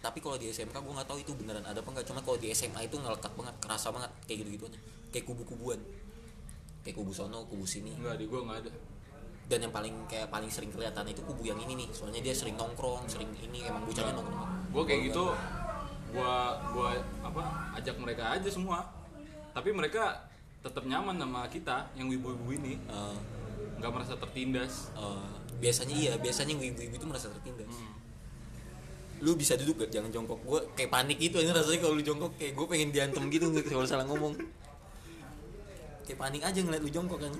tapi kalau di SMK gue nggak tahu itu beneran ada apa enggak cuma kalau di SMA itu ngelekat banget kerasa banget kayak gitu gituannya kayak kubu-kubuan. Kayak kubu sono kubu sini. Nggak di gua nggak ada. Dan yang paling kayak paling sering kelihatan itu kubu yang ini nih soalnya dia sering nongkrong sering ini emang bocahnya nongkrong. Gua kayak gitu gua gua apa ajak mereka aja semua. Tapi mereka tetap nyaman sama kita yang wibu-wibu ini. Eh, nggak merasa tertindas. Eh, biasanya iya biasanya yang ibu-ibu itu merasa tertindas. Hmm. Lu bisa duduk gak? Jangan jongkok. Gue kayak panik gitu aja rasanya kalau lu jongkok. Kayak gue pengen diantem gitu nggak kalau salah ngomong. Kayak panik aja ngeliat lu jongkok kan.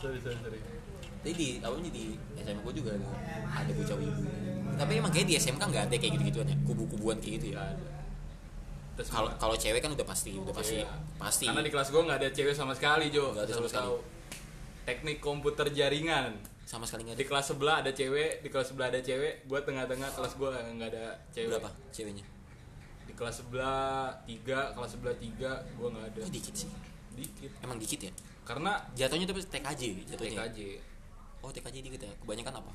Sorry sorry sorry. Tapi di nih di SMA gue juga ada. Ada bocah wibu. Tapi emang kayak di SMK nggak ada kayak gitu-gituan ya, kubu-kubuan kayak gitu ya. Kalau kalau cewek kan udah pasti, udah pasti Iya. pasti. karena di kelas gua nggak ada cewek sama sekali Jo. Nggak ada sama sekali. teknik komputer jaringan sama sekali nggak di ada. kelas sebelah ada cewek di kelas sebelah ada cewek gua tengah-tengah kelas gua nggak ada cewek Berapa ceweknya? di kelas sebelah tiga kelas sebelah tiga gua nggak ada Oh, dikit sih. dikit Emang dikit ya? karena Jatuhnya tuh TKJ jatuhnya. ya? TKJ Oh, TKJ dikit ya. Kebanyakan apa?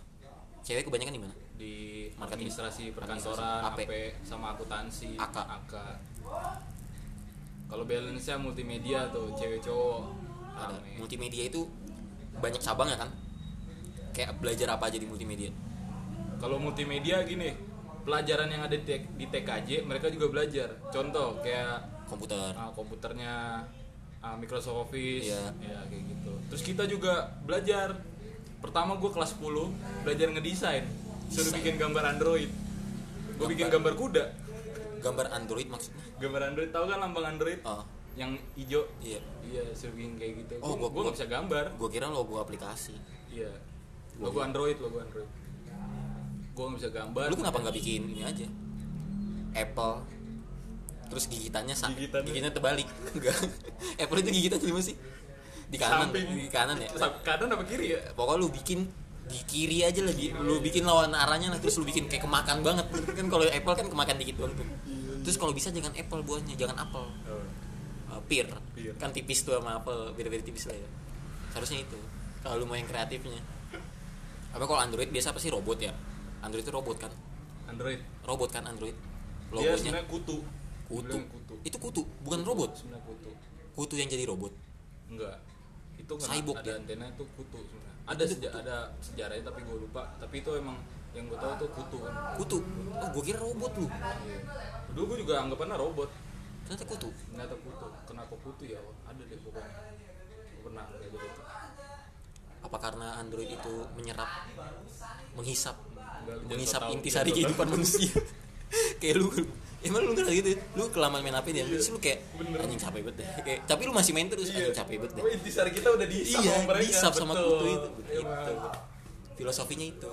Cewek kebanyakan di mana? di Marketing. administrasi perkantoran AP. AP sama akuntansi AK. AK kalau balance nya multimedia tuh cewek cowok Ada. Multimedia itu banyak cabang ya kan? Kayak belajar apa aja di multimedia? kalau multimedia gini pelajaran yang ada di, TKJ mereka juga belajar contoh kayak Komputer. ah, komputernya ah, Microsoft Office Iya. ya kayak gitu terus kita juga belajar pertama gue kelas 10 belajar ngedesain suruh Desain. bikin gambar Android gue bikin gambar kuda Gambar Android maksudnya? gambar Android tahu kan lambang Android Oh, yang hijau iya. iya suruh bikin kayak gitu Oh, gue nggak bisa gambar Gue kira logo aplikasi. iya logo Android logo Android. Gue nggak bisa gambar. Lu kenapa nggak bikin ini aja? Apple. Terus gigitannya sa- Gigitannya. gigitannya terbalik. *laughs* Enggak. Apple itu gigitannya di mana sih. Di kanan. Samping. di kanan ya. Kanan apa kiri ya? Pokoknya lu bikin di kiri aja lagi lu bikin lawan arahnya lah terus lu bikin kayak kemakan banget. Kan kalau Apple kan kemakan dikit doang tuh. Terus kalau bisa jangan Apple buahnya jangan apel uh, pear. Pear. kan tipis tuh sama apel beda-beda tipis lah ya. Harusnya itu. Kalau lu mau yang kreatifnya apa kalau Android? Biasa apa sih robot ya? Android itu robot kan? Android. Robot kan Android? Dia logonya? sebenarnya kutu. Kutu. Kutu. Itu kutu bukan robot? sebenarnya kutu. Kutu yang jadi robot? Enggak. Itu kan Cyborg ada ya? antena itu kutu sebenarnya. Ada seja ada sejarahnya tapi gue lupa. Tapi itu emang yang gue tahu tuh kutu kan. Kutu? Oh gue kira robot lu. Iya. dulu gue juga anggapannya robot. Ternyata kutu. Ternyata kutu. Kenapa kutu ya ada deh pokoknya. Gua pernah belajar itu apa karena Android itu menyerap menghisap Enggak, menghisap intisari kehidupan manusia? *laughs* Kayak lu emang lu ngerasa gitu? Lu kelamaan main HP dia terus lu kayak Iya. Bener. anjing capek banget deh. Kayak tapi lu masih main terus anjing capek banget deh. Wah, intisari kita udah dihisap iya sama mereka. dihisap sama kutu itu. Emang. gitu. filosofinya itu.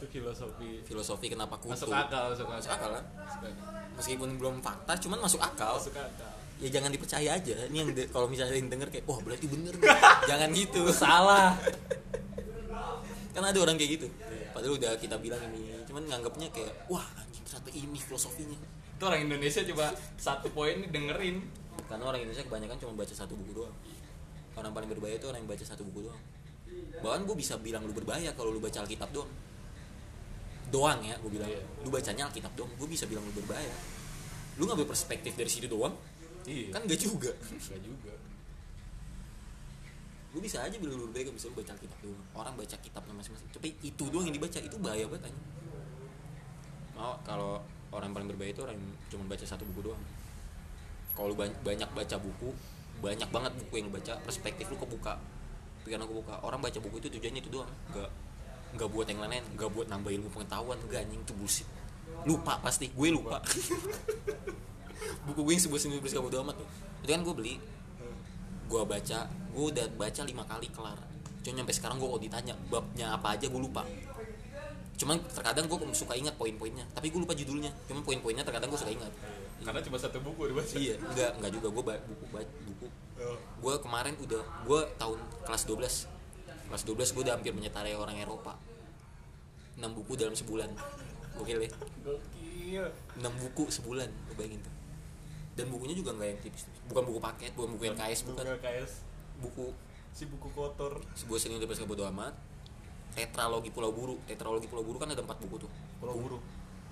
Itu filosofi. Filosofi kenapa kutu. Masuk akal masuk akal. Masuk akal kan? Meskipun belum fakta cuman masuk akal. Masuk akal ya jangan dipercaya aja. Ini yang de- kalau misalnya yang denger kayak wah berarti bener nih." *laughs* jangan gitu. Salah. Kan ada orang kayak gitu. Padahal udah kita bilang ini. Cuman nganggapnya kayak wah anjing ternyata ini filosofinya. Itu orang Indonesia coba satu poin nih dengerin. Karena orang Indonesia kebanyakan cuma baca satu buku doang. Orang paling berbahaya itu orang yang baca satu buku doang. Bahkan gue bisa bilang lu berbahaya kalau lu baca Alkitab doang. Doang ya gue bilang. Iya. lu bacanya Alkitab doang gue bisa bilang lu berbahaya. Lu ngambil perspektif dari situ doang iya. Kan gak juga. Enggak juga. Lu bisa aja bilang lu berbahaya kalau bisa lu baca Alkitab doang orang baca kitabnya masing-masing. Tapi itu doang yang dibaca itu bahaya banget aja mau kalau orang paling berbahaya itu orang yang cuma baca satu buku doang. Kalau lu ban- banyak baca buku banyak banget buku yang lu baca perspektif lu kebuka pikiran lu kebuka orang baca buku itu tujuannya itu doang. Nggak nggak buat yang lain nggak buat nambah ilmu pengetahuan enggak anjing itu bullshit. Lupa pasti gue lupa *laughs* *laughs* buku gue yang sebuah seni bersikap bodo amat tuh. Itu kan gue beli. Gue baca gue udah baca lima kali kelar. Cuma sampai sekarang gue kalau ditanya babnya apa aja gue lupa. Cuman terkadang gue suka ingat poin-poinnya. Tapi gue lupa judulnya. Cuman poin-poinnya terkadang gue suka ingat. Karena cuma satu buku dibaca iya enggak enggak juga. Gue buku buku. Oh. gue kemarin udah gue tahun kelas 12 kelas 12 gue udah hampir menyetarai orang Eropa. 6 buku dalam sebulan. Gokil ya? Gokil. 6 buku sebulan lu bayangin tuh dan bukunya juga nggak yang tipis bukan buku paket bukan buku LKS bukan bukan. KS buku si buku kotor. Sebuah seni untuk bodo amat. Tetralogi pulau buru. Tetralogi pulau buru kan ada empat buku tuh. Pulau buru.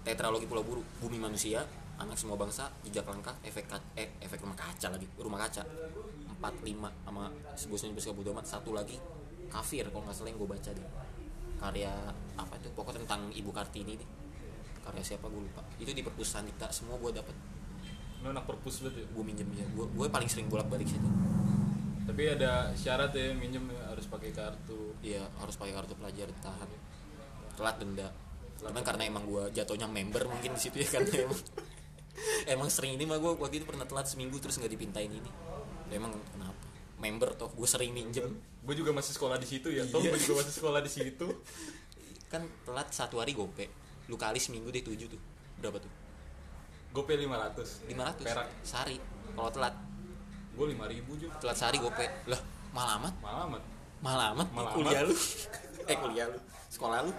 Tetralogi pulau buru. Bumi manusia anak semua bangsa jejak langkah efek ka- eh, efek rumah kaca lagi. Rumah kaca. Empat lima sama sebuah seni bersih bodo amat. Satu lagi kafir kalau nggak salah yang gue baca deh. Karya apa itu pokoknya tentang ibu kartini deh. Karya siapa? Gue lupa. Itu di perpustakaan dikta semua gue dapet lu anak perpus banget ya. Gue minjem ya gue gue paling sering bolak balik situ tapi ada syarat ya minjem ya, harus pakai kartu. Iya harus pakai kartu pelajar ditahan telat denda. Cuman karena emang gue jatuhnya member mungkin di situ ya karena *laughs* emang emang sering ini mah gue waktu itu pernah telat seminggu terus nggak dipintain ini. Emang kenapa? Member toh gue sering minjem. Gue juga masih sekolah di situ ya toh Iya. gue juga masih sekolah di situ. Kan telat satu hari gope lu kali seminggu deh tujuh tuh. Berapa tuh gope 500 500 perak. Sehari? Kalau telat? Gue 5000 juga. Telat sehari gope lah malah amat. Malah amat. Malah amat? Malah kuliah lu? *laughs* Eh kuliah lu? Sekolah lu?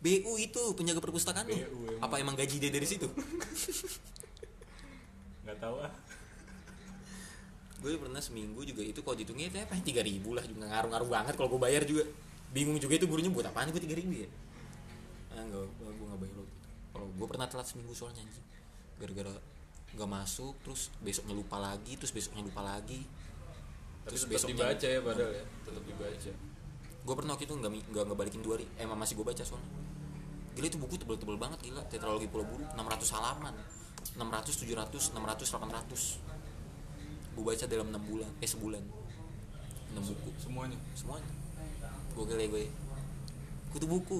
BU itu penjaga perpustakaan lu? BU emang. apa emang gaji dia dari situ? *laughs* Nggak tahu ah. Gue pernah seminggu juga itu kalau dihitungnya itu apa tiga ribu lah juga. Ngaruh-ngaruh banget kalau gue bayar juga. Bingung juga itu gurunya buat apaan gue tiga ribu ya? Ah enggak gue nggak bayar itu. Kalau gue pernah telat seminggu soalnya anjing gara-gara nggak masuk terus besoknya lupa lagi terus besoknya lupa lagi. Tapi Terus besoknya- dibaca ya padahal ya tetap dibaca. Gue pernah waktu itu nggak nggak ngebalikin dua hari. Emang masih gue baca soalnya. Gila itu buku tebel-tebel banget gila. Tetralogi pulau buru 600 halaman. 600 700 600 800 gue baca dalam 6 bulan eh sebulan. 6 buku. semuanya? Semuanya. Gue gila gue kutu buku.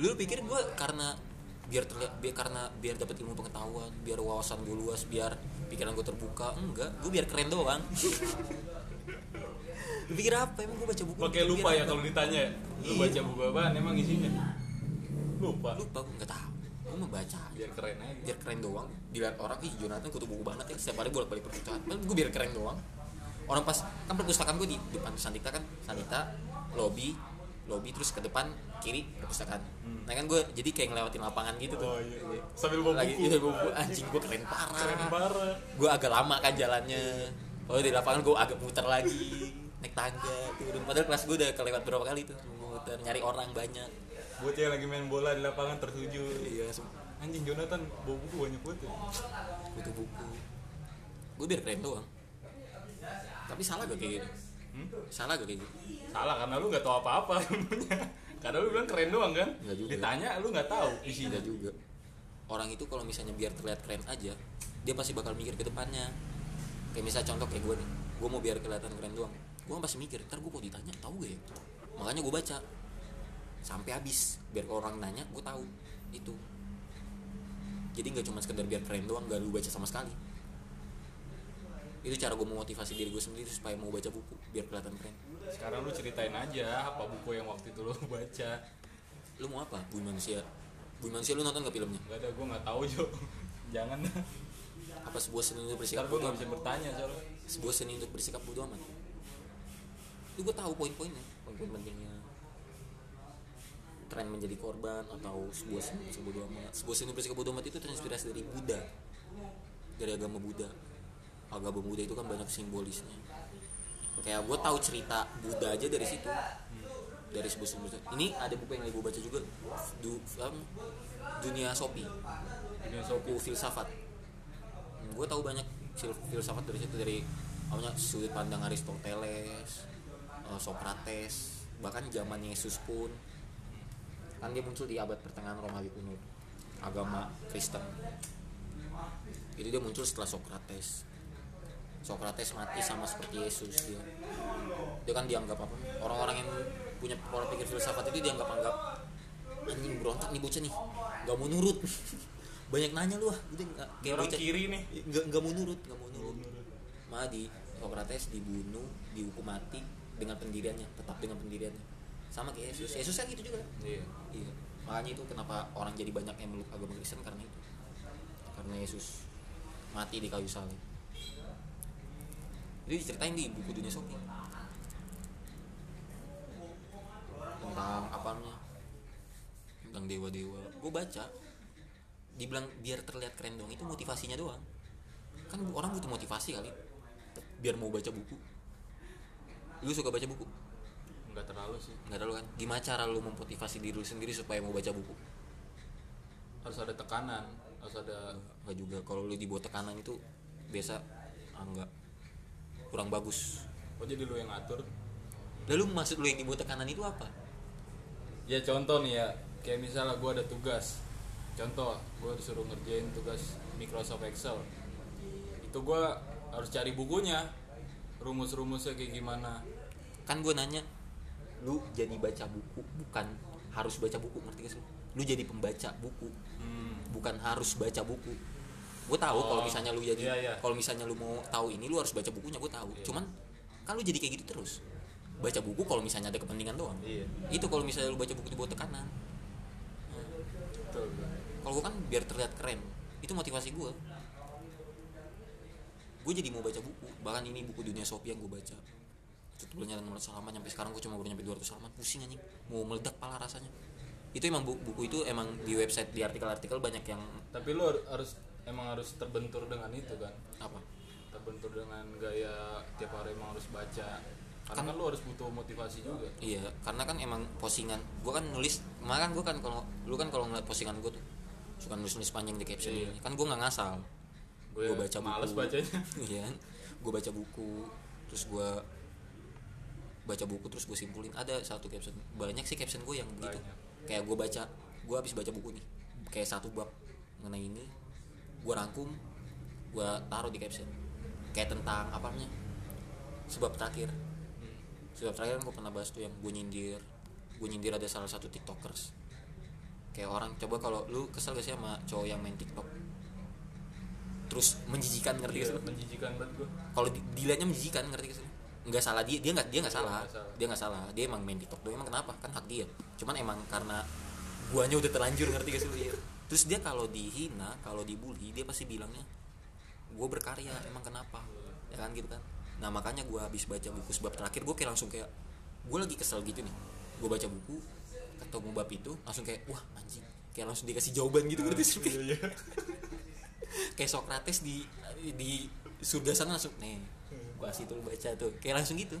Lu pikir gue karena biar terlihat biar karena biar dapat ilmu pengetahuan biar wawasan gue luas biar pikiran gue terbuka enggak gue biar keren doang. Lu pikir apa? Emang gue baca buku pakai lupa ya apa? kalau ditanya lu Iya. baca buku apaan? Emang isinya? Lupa. Lupa gue nggak tahu. Gue mau baca biar keren aja. Biar keren doang. Dilihat orang ih Jonathan kutu buku banget ya. Setiap hari bolak balik perpustakaan gue biar keren doang. Orang pas kan perpustakaan gue di depan Sandita kan? Sandita lobby lobby terus ke depan kiri perpustakaan. Nah kan gue jadi kayak ngelewatin lapangan gitu tuh. Hmm. oh iya sambil bawa lagi buku. itu buku. Anjing gue keren parah. Keren parah. Gue agak lama kan jalannya. Oh di lapangan gue agak muter lagi. Naik tangga turun padahal kelas gue udah kelewat berapa kali tuh. Muter nyari orang banyak. Buat yang lagi main bola di lapangan tertuju. Iya anjing Jonathan bawa buku banyak banget ya. Butuh buku. Gue biar keren doang. Tapi salah gak kayak gitu Hmm? salah gak kayak gitu? Salah karena lu nggak tahu apa-apa ilmunya karena lu bilang keren doang kan? Nggak juga. ditanya lu nggak tahu isinya. tidak juga. Orang itu kalau misalnya biar terlihat keren aja dia pasti bakal mikir ke depannya. Kayak misalnya contoh kayak gue nih gue mau biar kelihatan keren doang. Gue pasti mikir ntar gue kalau ditanya tahu gak ya? Makanya gue baca. Sampai habis biar orang nanya gue tahu. Itu. Jadi nggak cuma sekedar biar keren doang gak lu baca sama sekali itu cara gue memotivasi diri gue sendiri supaya mau baca buku biar kelihatan keren. Sekarang lu ceritain aja apa buku yang waktu itu lu *laughs* baca. Lu mau apa? Bumi manusia. Bumi manusia lu nonton gak filmnya? Gak ada gue nggak tahu jo. *laughs* Jangan. Apa sebuah seni untuk bersikap bodoh nggak bisa bertanya soalnya sebuah seni untuk bersikap bodoh amat? Itu gue tahu poin-poinnya. Poin-poin pentingnya tren menjadi korban atau sebuah seni bersikap bodoh amat. Sebuah seni bersikap bodoh amat itu terinspirasi dari Buddha. Dari agama Buddha agama Buddha itu kan banyak simbolisnya. Kayak gue tahu cerita Buddha aja dari situ. Dari sebuah sumber ini ada buku yang lagi gue baca juga. Du, um, dunia Sopi. Dunia Sopi. buku filsafat. Gue tahu banyak fil- filsafat dari situ dari awalnya sudut pandang Aristoteles eh, Socrates bahkan zaman Yesus pun. Kan dia muncul di abad pertengahan Romawi kuno agama Kristen. Itu dia muncul setelah Socrates Socrates mati sama seperti Yesus dia. Dia kan dianggap apa? Orang-orang yang punya pola pikir filsafat itu dianggap anggap anjing berontak nih bocah nih. Nggak mau nurut. *laughs* Banyak nanya lu ah udah nggak kayak orang bocah- kiri nih. Nggak nggak mau nurut nggak mau nurut. Malah di Socrates dibunuh dihukum mati dengan pendiriannya tetap dengan pendiriannya. Sama kayak Yesus. Yesus kan gitu juga. Iya. Iya. Makanya itu kenapa orang jadi banyak yang meluk agama Kristen karena itu. Karena Yesus mati di kayu salib itu diceritain di buku dunia Sopi tentang apanya tentang dewa-dewa. Gue baca. Dibilang biar terlihat keren dong itu motivasinya doang. Kan orang butuh motivasi kali. Biar mau baca buku. Lu suka baca buku? Nggak terlalu sih. Nggak tahu kan? Gimana cara lu memotivasi diri lu sendiri supaya mau baca buku? Harus ada tekanan harus ada nggak juga. Kalau lu dibuat tekanan itu biasa ah, nggak kurang bagus. Oh jadi lu yang ngatur? Lalu maksud lu yang dibuat tekanan itu apa? Ya contoh nih ya. Kayak misalnya gue ada tugas. Contoh gue disuruh ngerjain tugas Microsoft Excel. Itu gue harus cari bukunya. Rumus-rumusnya kayak gimana? Kan gue nanya lu jadi baca buku bukan harus baca buku ngerti gak sih lu jadi pembaca buku. Hmm. bukan harus baca buku gue tahu Oh, kalau misalnya lu jadi iya, iya. kalau misalnya lu mau tahu ini lu harus baca bukunya gue tahu. Iya. cuman kan lu jadi kayak gitu terus. Baca buku kalau misalnya ada kepentingan doang. Iya. Itu kalau misalnya lu baca buku dibuat tekanan. Betul kalau gue kan biar terlihat keren itu motivasi gue gue jadi mau baca buku. Bahkan ini buku dunia Sophie yang gue baca. Itu tebelnya 600 halaman sampai sekarang gue cuma baru nyampe 200 halaman pusing anjing. Mau meledak pala rasanya. Itu emang bu- buku itu emang di website di artikel-artikel banyak yang tapi lu har- harus emang harus terbentur dengan itu kan? Apa? Terbentur dengan gaya tiap hari emang harus baca. Karena Kan- kan, lu harus butuh motivasi juga. Iya karena kan emang postingan. Gue kan nulis kemarin gue kan kalau lu kan kalau ngeliat postingan gue tuh suka nulis nulis panjang di caption Iya. ini. Kan gue nggak ngasal. Gue gue baca males buku. bacanya. *laughs* Iya. Gue baca buku terus gue baca buku terus gue simpulin. Ada satu caption. Banyak sih caption gue yang begitu. Banyak. kayak gue baca gue habis baca buku nih. Kayak satu bab mengenai ini gue rangkum gue taruh di caption. Kayak tentang apa namanya sebab terakhir. Sebab terakhir kan gue pernah bahas tuh yang gue nyindir. Gue nyindir ada salah satu tiktokers. Kayak orang coba kalau lu kesel gak sih sama cowok yang main tiktok? Terus menjijikan ngerti gak Iya, sih lu? menjijikan banget gue kalau di- dilihatnya menjijikan ngerti gak sih nggak salah dia dia nggak dia nggak Iya, salah. nggak salah. dia nggak salah. Dia emang main tiktok doang. Emang kenapa? Kan hak dia. Cuman emang karena guanya udah terlanjur ngerti gak sih lu? Iya. Terus dia kalau dihina kalau dibully dia pasti bilangnya gue berkarya emang kenapa? Ya kan gitu kan. Nah makanya gue habis baca buku sebab terakhir gue kayak langsung kayak gue lagi kesel gitu nih. Gue baca buku ketemu bab itu langsung kayak wah anjing. Kayak langsung dikasih jawaban gitu ngerti sih? Lu? iya. *laughs* Kayak Socrates di di surga sana langsung nih bahas itu lu baca tuh. Kayak langsung gitu.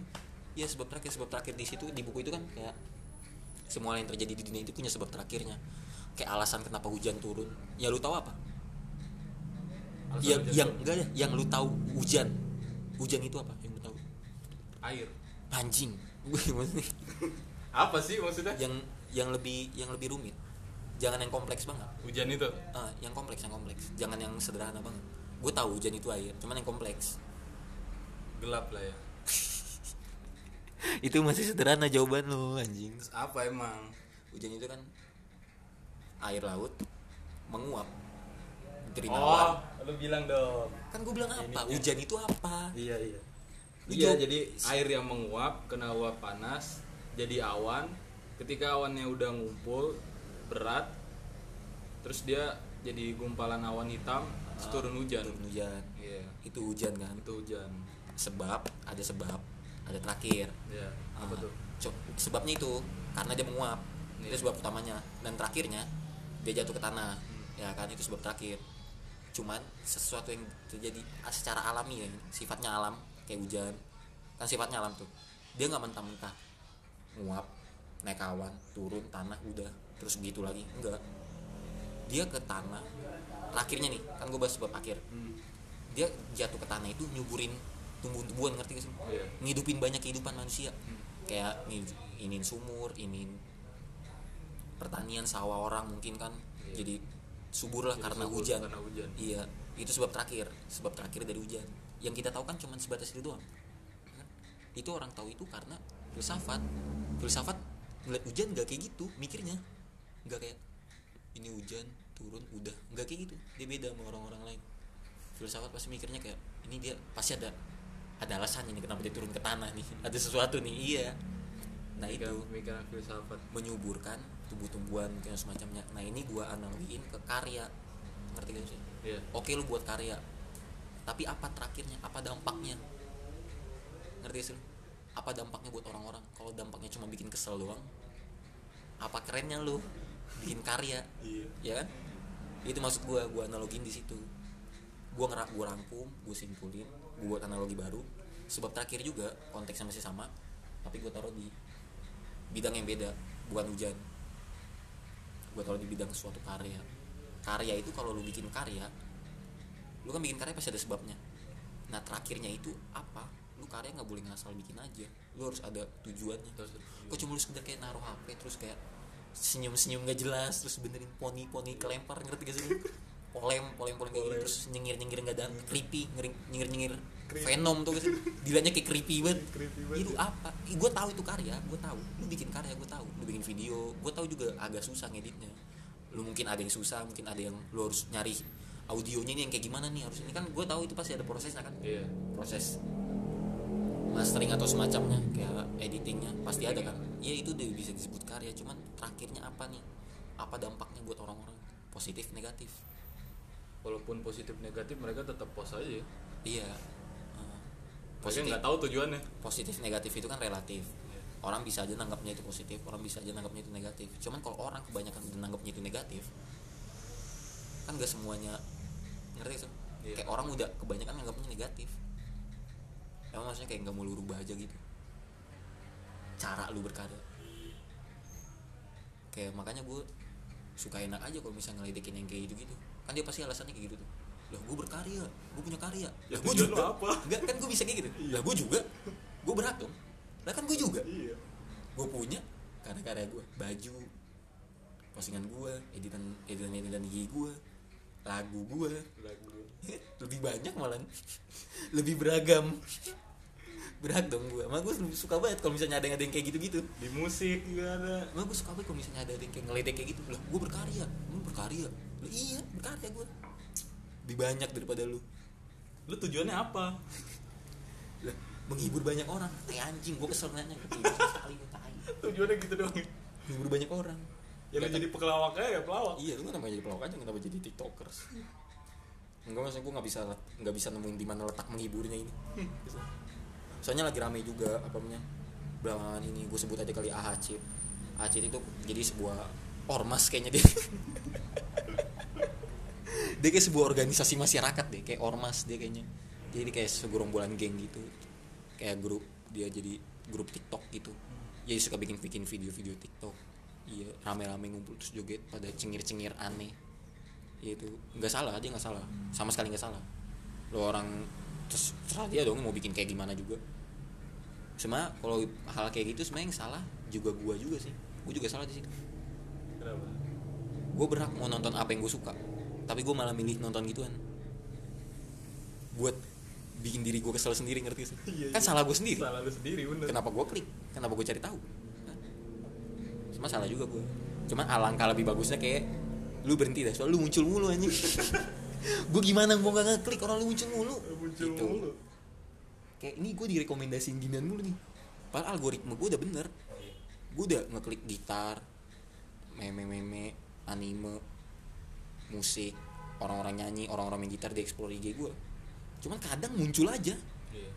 Ya sebab terakhir sebab terakhir di situ di buku itu kan kayak semua yang terjadi di dunia itu punya sebab terakhirnya kayak alasan kenapa hujan turun. Ya lu tahu apa? Alasan yang hujan yang turun. enggak ya yang lu tahu hujan. Hujan itu apa yang lu tahu? Air. Anjing. *laughs* Apa sih maksudnya? Yang yang lebih yang lebih rumit. Jangan yang kompleks banget. Hujan itu? Ah yang kompleks yang kompleks. Jangan yang sederhana banget. Gue tahu hujan itu air cuman yang kompleks. Gelap lah ya. *laughs* Itu masih sederhana jawaban lo anjing. Terus apa emang? Hujan itu kan air laut menguap terima oh awan lu bilang dong. Kan gue bilang apa? Ininya. hujan itu apa? Iya iya. Lu iya jawab- jadi air yang menguap kena uap panas jadi awan. Ketika awannya udah ngumpul berat terus dia jadi gumpalan awan hitam terus turun hujan. turun hujan. Iya. Itu hujan kan? Itu hujan. Sebab ada sebab ada terakhir. Iya apa Ah, tuh sebabnya itu karena dia menguap. Iya. itu sebab utamanya. Dan terakhirnya dia jatuh ke tanah Hmm. ya kan itu sebab terakhir cuman sesuatu yang terjadi secara alami ya sifatnya alam kayak hujan kan sifatnya alam tuh dia nggak mentah-mentah nguap naik awan turun tanah udah terus gitu lagi enggak dia ke tanah terakhirnya nih kan gue bahas sebab akhir Hmm. dia jatuh ke tanah itu nyuburin tumbuh-tumbuhan ngerti gak sih Iya. ngidupin banyak kehidupan manusia Hmm. kayak inin sumur inin pertanian sawah orang mungkin kan. Iya. jadi subur lah Jadi karena subur hujan. karena hujan. iya itu sebab terakhir sebab terakhir dari hujan. Yang kita tahu kan cuma sebatas itu doang. Kan? itu orang tahu itu karena filsafat. Filsafat ngeliat hujan gak kayak gitu mikirnya. Nggak kayak ini hujan turun udah. Nggak kayak gitu. Dia beda sama orang-orang lain. Filsafat pasti mikirnya kayak ini dia pasti ada ada alasannya nih kenapa dia turun ke tanah nih. Ada sesuatu nih. Iya. Nah itu Pemikiran- pemikiran filsafat. menyuburkan tumbuh-tumbuhan kayak semacamnya. Nah ini gua analogiin ke karya. Ngerti gak sih? Iya. Oke lu buat karya. Tapi apa terakhirnya? Apa dampaknya? Ngerti sih lu? apa dampaknya buat orang-orang? Kalau dampaknya cuma bikin kesel doang apa kerennya lu bikin karya? Iya. Ya kan? Itu maksud gua gua analogin di situ. Gua ngerak gua rangkum gua simpulin gua buat analogi baru. Sebab terakhir juga konteksnya masih sama tapi gua taruh di bidang yang beda bukan hujan gua taruh di bidang suatu karya. Karya itu kalau lu bikin karya lu kan bikin karya pasti ada sebabnya. Nah terakhirnya itu apa? Lu karya nggak boleh ngasal bikin aja. Lu harus ada tujuannya. Terus kok cuma lu sekedar kayak naruh HP terus kayak senyum senyum gak jelas terus benerin poni poni kelempar ngerti gak sih polem polem polem kayak gitu terus nyengir nyengir gak ada creepy nyengir nyengir, venom tuh sih dilanya kayak creepy banget. Creepy banget. Itu apa? Gue tahu itu karya gue tahu. Lu bikin karya gue tahu. Lu bikin video gue tahu juga agak susah ngeditnya. Lu mungkin ada yang susah mungkin ada yang lu harus nyari audionya ini yang kayak gimana nih harus ini kan gue tahu itu pasti ada prosesnya kan? Iya. Proses mastering atau semacamnya kayak editingnya pasti ada kan? Ya itu udah bisa disebut karya. Cuman terakhirnya apa nih? Apa dampaknya buat orang-orang? Positif negatif walaupun positif negatif mereka tetap post aja. Ya iya positif. nggak tahu tujuannya. Positif negatif itu kan relatif. Orang bisa aja nanggapnya itu positif orang bisa aja nanggapnya itu negatif. Cuman kalau orang kebanyakan udah nanggapnya itu negatif kan gak semuanya ngerti gak sih? Iya. kayak orang udah kebanyakan nanggapnya negatif. Emang maksudnya kayak nggak mau lu rubah aja gitu. Cara lu berkarya. Kayak makanya gue suka enak aja kalau misalnya ngeledekin yang kayak gitu gitu kan dia pasti alasannya kayak gitu tuh. Lah gue berkarya gue punya karya. Ya, lah gue juga. apa? enggak kan gue bisa kayak gitu. Lah gue juga. Gue berhak dong lah kan gue juga. Iya. Gue punya karena karya gue baju postingan gue editan editan editan IG gue lagu gue lagu *laughs* lebih banyak malah. Lebih beragam berhak dong gue emang gue suka banget kalau misalnya ada yang ada yang kayak gitu-gitu. Di musik juga ada. Emang gue suka banget kalau misalnya ada yang kayak ngeledek kayak gitu. Lah gue berkarya. Lu berkarya? Lah iya berkarya gue lebih banyak daripada lu. Lu tujuannya apa? *laughs* Lah menghibur banyak orang. Kayak anjing gue kesel nanya tujuannya gitu doang menghibur banyak orang. Ya lu jadi pelawak aja ya pelawak. Iya lu kan namanya jadi pelawak aja? Kenapa jadi tiktokers? Enggak maksudnya gue nggak bisa nggak bisa nemuin di mana letak menghiburnya ini soalnya lagi rame juga apa namanya belakangan ini. Gue sebut aja kali AHC AHC itu jadi sebuah ormas kayaknya dia. *laughs* Dia kayak sebuah organisasi masyarakat deh kayak ormas dia kayaknya. Jadi kayak segerombolan geng gitu. Kayak grup dia jadi grup TikTok gitu. Jadi suka bikin bikin video-video TikTok. Iya rame-rame ngumpul terus joget pada cengir-cengir aneh. Ya itu nggak salah dia nggak salah. Sama sekali nggak salah. Lo orang terus terserah dia dong mau bikin kayak gimana juga. Cuma kalau hal kayak gitu sebenarnya yang salah juga gua juga sih. Gua juga salah di situ kenapa? Gue berhak mau nonton apa yang gue suka. Tapi gue malah milih nonton gituan. Buat bikin diri gue kesel sendiri ngerti sih? Iya, kan iya. salah gue sendiri. Salah lu sendiri bener. Kenapa gue klik? Kenapa gue cari tahu? Cuma salah juga gue cuma alangkah lebih bagusnya kayak lu berhenti dah soal lu muncul mulu anjing. *laughs* Gue gimana mau gak ngeklik orang lu muncul mulu muncul Gitu. mulu kayak ini gue direkomendasiin ginian mulu nih. Padahal algoritma gue udah bener. Gue udah ngeklik gitar meme-meme anime musik orang-orang nyanyi orang-orang main gitar di explore IG gue cuman kadang muncul aja. Iya.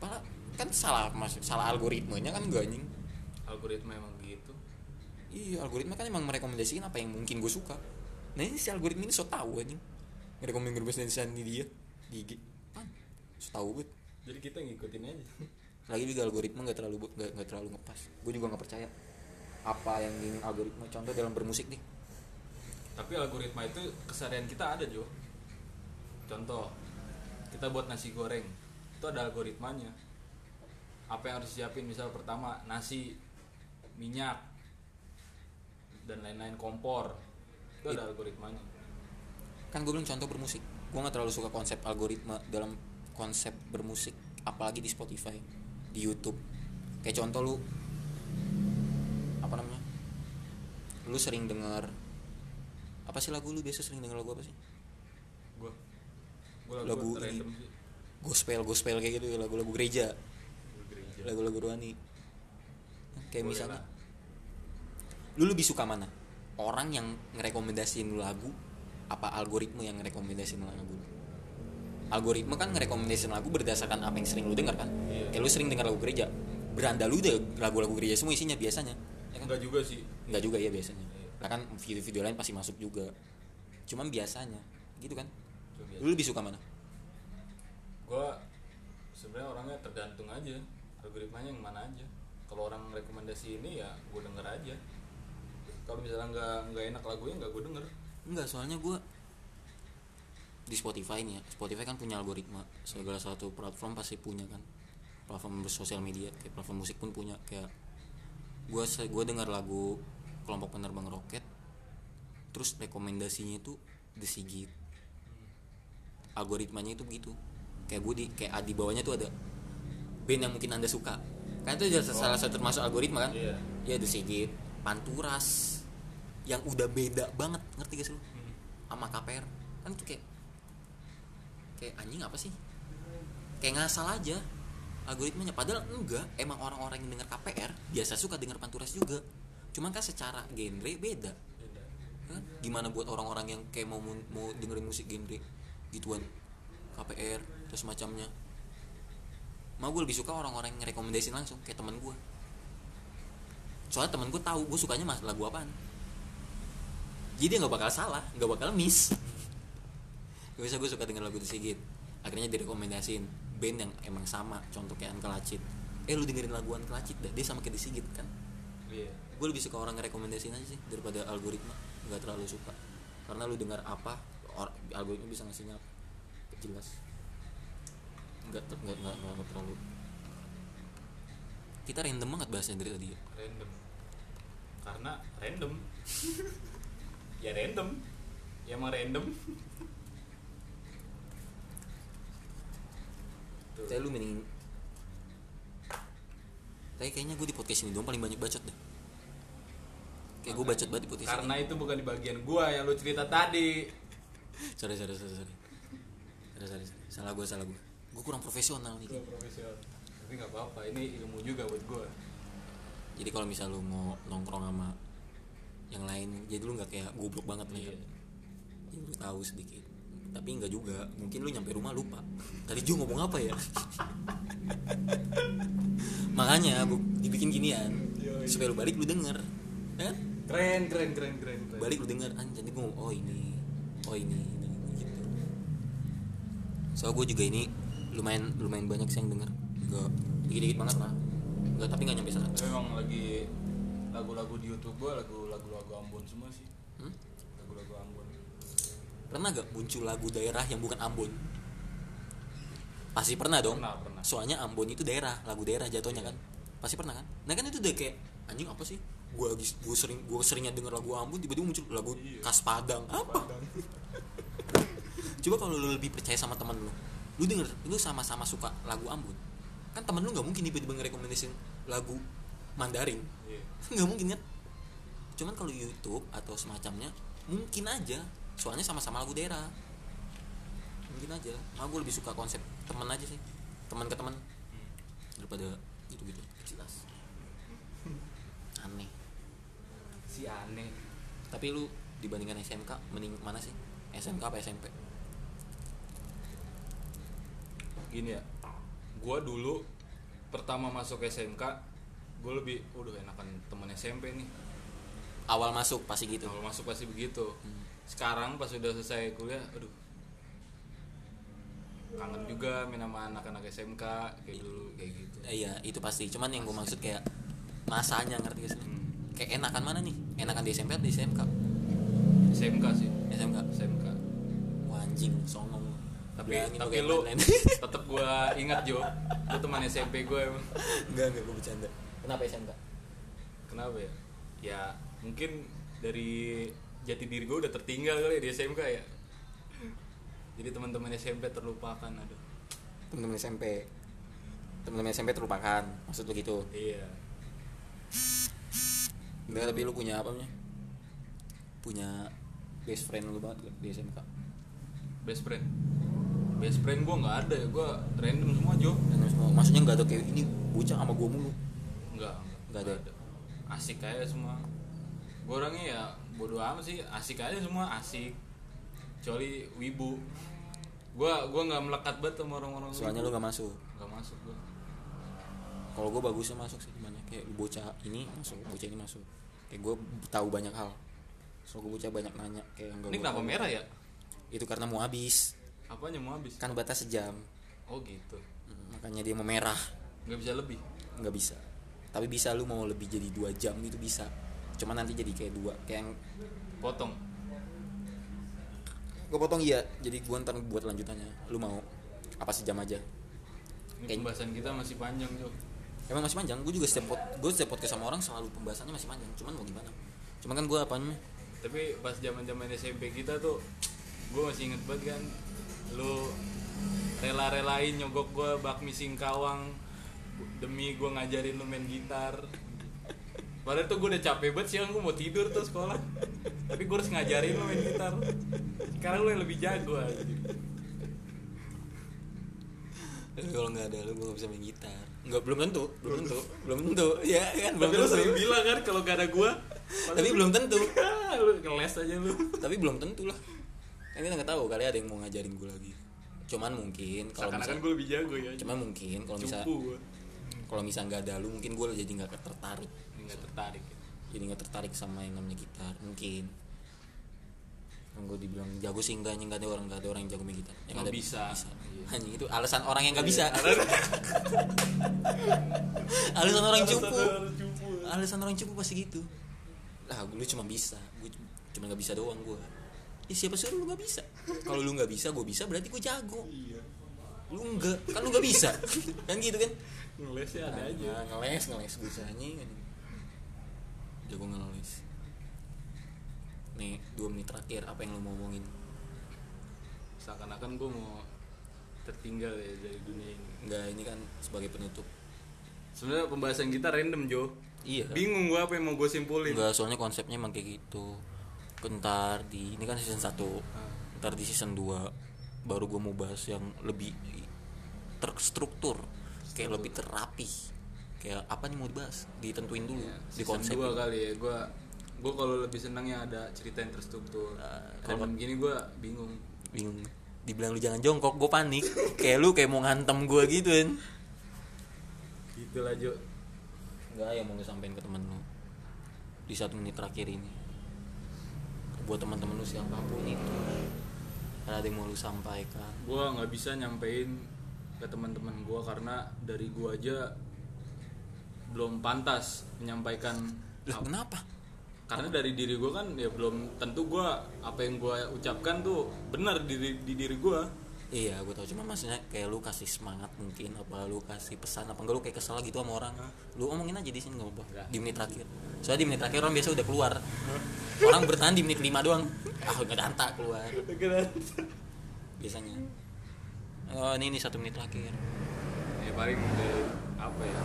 Padahal kan salah mas salah algoritmanya kan gak anjing? Algoritma emang gitu. Iya algoritma kan emang merekomendasikan apa yang mungkin gue suka. Nah ini si algoritma ini so tau anjing. Ngerekomen grup band Sandi dia di IG? Setahu gue jadi kita ngikutin aja. Lagi juga algoritma nggak terlalu nggak terlalu ngepas. Gue juga nggak percaya apa yang ingin algoritma contoh dalam bermusik nih. Tapi algoritma itu keseharian kita ada Jo. Contoh kita buat nasi goreng. Itu ada algoritmanya. Apa yang harus siapin misal pertama nasi minyak dan lain-lain kompor. Itu ada algoritmanya. Kan gue bilang contoh bermusik. Gue nggak terlalu suka konsep algoritma dalam konsep bermusik apalagi di Spotify di YouTube. Kayak contoh lu apa namanya? Lu sering dengar apa sih lagu lu biasa sering dengar lagu apa sih? Gue gue Lagu lagu, ini. gospel gospel kayak gitu lagu-lagu gereja. Lagu gereja. lagu-lagu rohani. Kayak Boleh misalnya lah. lu lebih suka mana? Orang yang ngerekomendasiin lu lagu apa algoritma yang ngerekomendasiin lu lagu algoritma kan ngerekomendasiin lagu berdasarkan apa yang sering lu dengar kan? Iya. kayak lu sering dengar lagu gereja. Beranda lu udah lagu-lagu gereja semua isinya biasanya ya kan? enggak juga sih. Enggak juga ya biasanya. Iya. nah kan video-video lain pasti masuk juga. Cuman biasanya gitu kan? Itu biasa. lu lebih suka mana? Gue sebenarnya orangnya tergantung aja algoritmanya yang mana aja. Kalau orang rekomendasi ini ya gue denger aja. Kalau misalnya nggak nggak enak lagunya nggak gue denger. Enggak, soalnya gue di Spotify nih ya. Spotify kan punya algoritma. Segala satu platform pasti punya kan. Platform sosial media, kayak platform musik pun punya. Kayak gue gue dengar lagu kelompok penerbang roket, terus rekomendasinya itu The Sigit. Algoritmanya itu begitu. Kayak gue di kayak di bawahnya tuh ada band yang mungkin anda suka. Kan itu jadi salah satu termasuk algoritma kan? Iya. Ya The Sigit, Panturas, yang udah beda banget ngerti gak sih lu sama KPR kan itu kayak kayak anjing apa sih? Kayak ngasal aja algoritmanya padahal enggak emang orang-orang yang dengar KPR biasa suka dengar Panturas juga. Cuman kan secara genre beda. Kan? gimana buat orang-orang yang kayak mau mau dengerin musik genre gituan KPR terus macamnya. Mau gue lebih suka orang-orang yang rekomendasiin langsung kayak temen gue soalnya temen gue tahu gue sukanya lagu apaan. Jadi nggak bakal salah nggak bakal miss biasa gue suka denger lagu The Sigit akhirnya direkomendasiin band yang emang sama contoh kayak Uncle Acid eh lu dengerin lagu Uncle Acid dah dia sama kayak The Sigit kan? Iya. Gue lebih suka orang ngerekomendasiin aja sih daripada algoritma. Nggak terlalu suka. Karena lu dengar apa or, algoritma bisa ngasihnya jelas. Nggak ter- nggak nggak nggak terlalu. Kita random banget bahasnya dari tadi ya. random. Karena random. *laughs* Ya random. Ya emang random *laughs* Tuh. Tapi lu mending Tapi kayaknya gue di podcast ini dong paling banyak bacot deh. Kayak gue bacot banget di podcast karena ini. itu bukan di bagian gua yang lu cerita tadi. Sorry sorry sorry sorry. Sorry sorry, sorry. Salah gue salah gue Gue kurang profesional nih. Gua profesional. Tapi nggak apa-apa ini ilmu juga buat gua. Jadi kalau misal lu mau nongkrong sama yang lain Jadi lu gak kayak goblok banget nih Iya. Jadi lu tahu sedikit Tapi enggak juga. Mungkin lu nyampe rumah lupa. Tadi Ju ngomong apa ya? Makanya gua dibikin ginian Yoi. Supaya lu balik lu denger. Ya kan? keren keren keren keren, keren. balik lu denger. Anjir gue ngomong oh ini. Oh ini ini, ini gitu. So gue juga ini lumayan lumayan banyak sih yang denger. Gak dikit dikit banget lah. Enggak, tapi nggak nyampe seratus Tapi memang lagi lagu-lagu di YouTube gua lagu-lagu lagu Ambon semua sih pernah gak muncul lagu daerah yang bukan Ambon? Pasti pernah dong. Pernah, pernah. soalnya Ambon itu daerah lagu daerah jatuhnya kan. Pasti pernah kan? Nah kan itu udah kayak anjing apa sih? Gue gue sering gue seringnya denger lagu Ambon tiba-tiba muncul lagu Iya. khas Padang. Apa? *laughs* Coba kalau lu lebih percaya sama temen lu lu denger lu sama-sama suka lagu Ambon. Kan temen lu nggak mungkin tiba-tiba ngerekomendasiin lagu Mandarin. Iya. *laughs* Nggak mungkin kan? Cuman kalau YouTube atau semacamnya mungkin aja soalnya sama-sama lagu daerah. Mungkin aja nah gue lebih suka konsep temen aja sih. Teman ke teman daripada gitu gitu jelas. Aneh. Si aneh. Tapi lu dibandingkan SMK mending mana sih? SMK apa SMP gini ya. Gua dulu pertama masuk SMK gue lebih udah enakan temen SMP nih. Awal masuk pasti gitu. Kalau masuk pasti begitu. Hmm. Sekarang pas udah selesai kuliah aduh kangen juga main sama anak-anak SMK kayak dulu kayak gitu. Eh, iya itu pasti. Cuman yang gue maksud kayak masanya ngerti gak sih? Hmm. kayak enakan mana nih? Enakan di SMP atau di SMK SMK sih. SMK SMK Wah, anjing songong. Tapi Bilangin tapi lu *laughs* tetap gua ingat Jo. Lu teman SMP gue emang. Enggak enggak gue bercanda. Kenapa SMK kenapa ya? Ya mungkin dari jati diri gue udah tertinggal kali ya di SMK ya. Jadi teman-teman SMP terlupakan aduh. Temen-temen SMP temen-temen SMP terlupakan maksud lu gitu. Iya. Enggak tapi lu punya apa nya punya best friend lu banget di SMK best friend? Best friend gue nggak ada ya gue random semua Jo. Dan semua. Maksudnya nggak ada kayak ini bocah sama gue mulu. Nggak Nggak ada. asik aja semua. Gue orangnya ya bodo amat sih asik aja semua asik. Kecuali wibu. Gue gua nggak melekat banget sama orang-orang soalnya lu wibu. gak masuk. Nggak masuk gue kalau gue bagusnya masuk sih gimana kayak lu bocah ini masuk bocah ini masuk. Kayak gue tahu banyak hal. So gue bocah banyak nanya kayak yang gak ini gua kenapa tahu. merah ya? Itu karena mau habis. Apanya mau habis? Kan batas sejam. Oh gitu. Hmm, makanya dia mau merah. Nggak bisa lebih? Nggak bisa. Tapi bisa lu mau lebih jadi dua jam itu bisa cuma nanti jadi kayak dua kayak yang potong? Gue potong iya. Jadi gue ntar buat lanjutannya. Lu mau? Apa sejam aja? Ini Kayak- pembahasan kita masih panjang Jo emang masih panjang? Gue juga setiap pot gue setiap podcast sama orang selalu pembahasannya masih panjang. Cuman mau gimana? Cuman kan gue apa namanya tapi pas zaman zaman SMP kita tuh gue masih inget banget kan lu rela-relain nyogok gue bakmi singkawang demi gue ngajarin lu main gitar padahal tuh gue udah capek banget siang gue mau tidur tuh sekolah. Tapi gue harus ngajarin lu main gitar. Sekarang lu yang lebih jago aja Tapi kalau nggak ada lu gue nggak bisa main gitar. Nggak belum tentu. Belum tentu. belum tentu. *laughs* Ya kan? Belum tapi lu tentu. sering bilang kan kalau gak ada gue tapi belum tentu. *laughs* Lu ngeles aja lu. Tapi belum tentu lah. Kan kita nggak tahu kali ada yang mau ngajarin gue lagi. Cuman mungkin kalau seakan-akan misal gue lebih jago ya. Cuman mungkin kalau misal cupu gue kalau misal nggak ada lu mungkin gue jadi nggak tertarik nggak tertarik ya. jadi nggak tertarik sama yang namanya gitar mungkin. Yang gue dibilang jago sih enggaknya nggak ada orang nggak ada orang yang jago main gitar. Yang Cuma ada bisa. bisa. Iya. hanya itu alasan orang yang nggak bisa. *laughs* Alasan- orang Alasan cupu. alasan orang cupu pasti gitu. Lah lu cuma bisa. Gue cuma nggak bisa doang gue ya siapa suruh lu nggak bisa? Kalau lu nggak bisa gue bisa berarti gue jago. Iya. Lu enggak kan lu nggak bisa. *laughs* Kan gitu kan? Ngelesnya ada aja. Nah, ngeles. Ngeles bisanya kan jago ngeles nih dua menit terakhir apa yang lu mau ngomongin seakan-akan gue mau tertinggal ya dari dunia ini. Enggak ini kan sebagai penutup. Sebenarnya pembahasan kita random Jo. Iya. Bingung gue apa yang mau gue simpulin. Enggak soalnya konsepnya emang kayak gitu. Bentar di ini kan season 1 Ah. ntar di season 2 baru gue mau bahas yang lebih terstruktur. Kayak lebih terapi kayak apa nih mau dibahas ditentuin dulu di Iya, season konsep dua kali ya. Gue gue kalau lebih senang yang ada cerita yang terstruktur. Ah, random gini gue bingung. Bingung. Dibilang lu jangan jongkok gue panik. *laughs* Kayak lu kayak mau ngantem gue gitu kan gitu lah Jo. Enggak yang mau sampein ke temen lu. Di satu menit terakhir ini. Buat teman-teman lu siapa pun itu. Ada yang mau lu sampaikan. Gue nggak bisa nyampein ke teman-teman gue karena dari gue aja belum pantas menyampaikan lah ap- kenapa? Karena dari diri gue kan ya belum tentu gue apa yang gue ucapkan tuh benar di, di diri gue iya gue tau cuma maksudnya kayak lu kasih semangat mungkin apa lu kasih pesan apa enggak lu kayak kesel gitu sama orang. Lu omongin aja di sini nggak apa di menit terakhir. Soalnya di menit terakhir orang biasa udah keluar. Orang bertahan di menit lima doang. Ah nggak danta keluar. Biasanya. Oh ini ini satu menit terakhir. Ya paling dari apa ya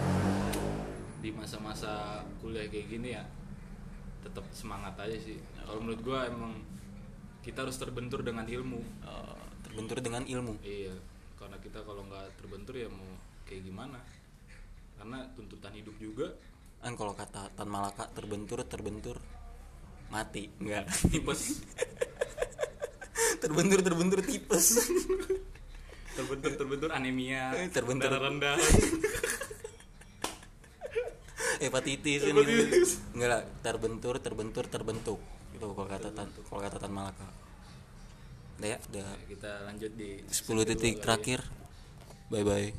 di masa-masa kuliah kayak gini ya tetap semangat aja sih. Kalau menurut gue emang kita harus terbentur dengan ilmu. Eh, terbentur dengan ilmu. Iya karena kita kalau nggak terbentur ya mau kayak gimana? Karena tuntutan hidup juga. Kan kalau kata Tan Malaka terbentur terbentur mati. Enggak *laughs* tipes. *laughs* Terbentur terbentur tipes. Terbentur terbentur anemia Terbentur. rendah *laughs* hepatitis ini. Enggak lah terbentur terbentur terbentuk. Itu kalau kata tan kalau kata tan malaka. Udah ya udah. Kita lanjut di 10 detik terakhir. Bye bye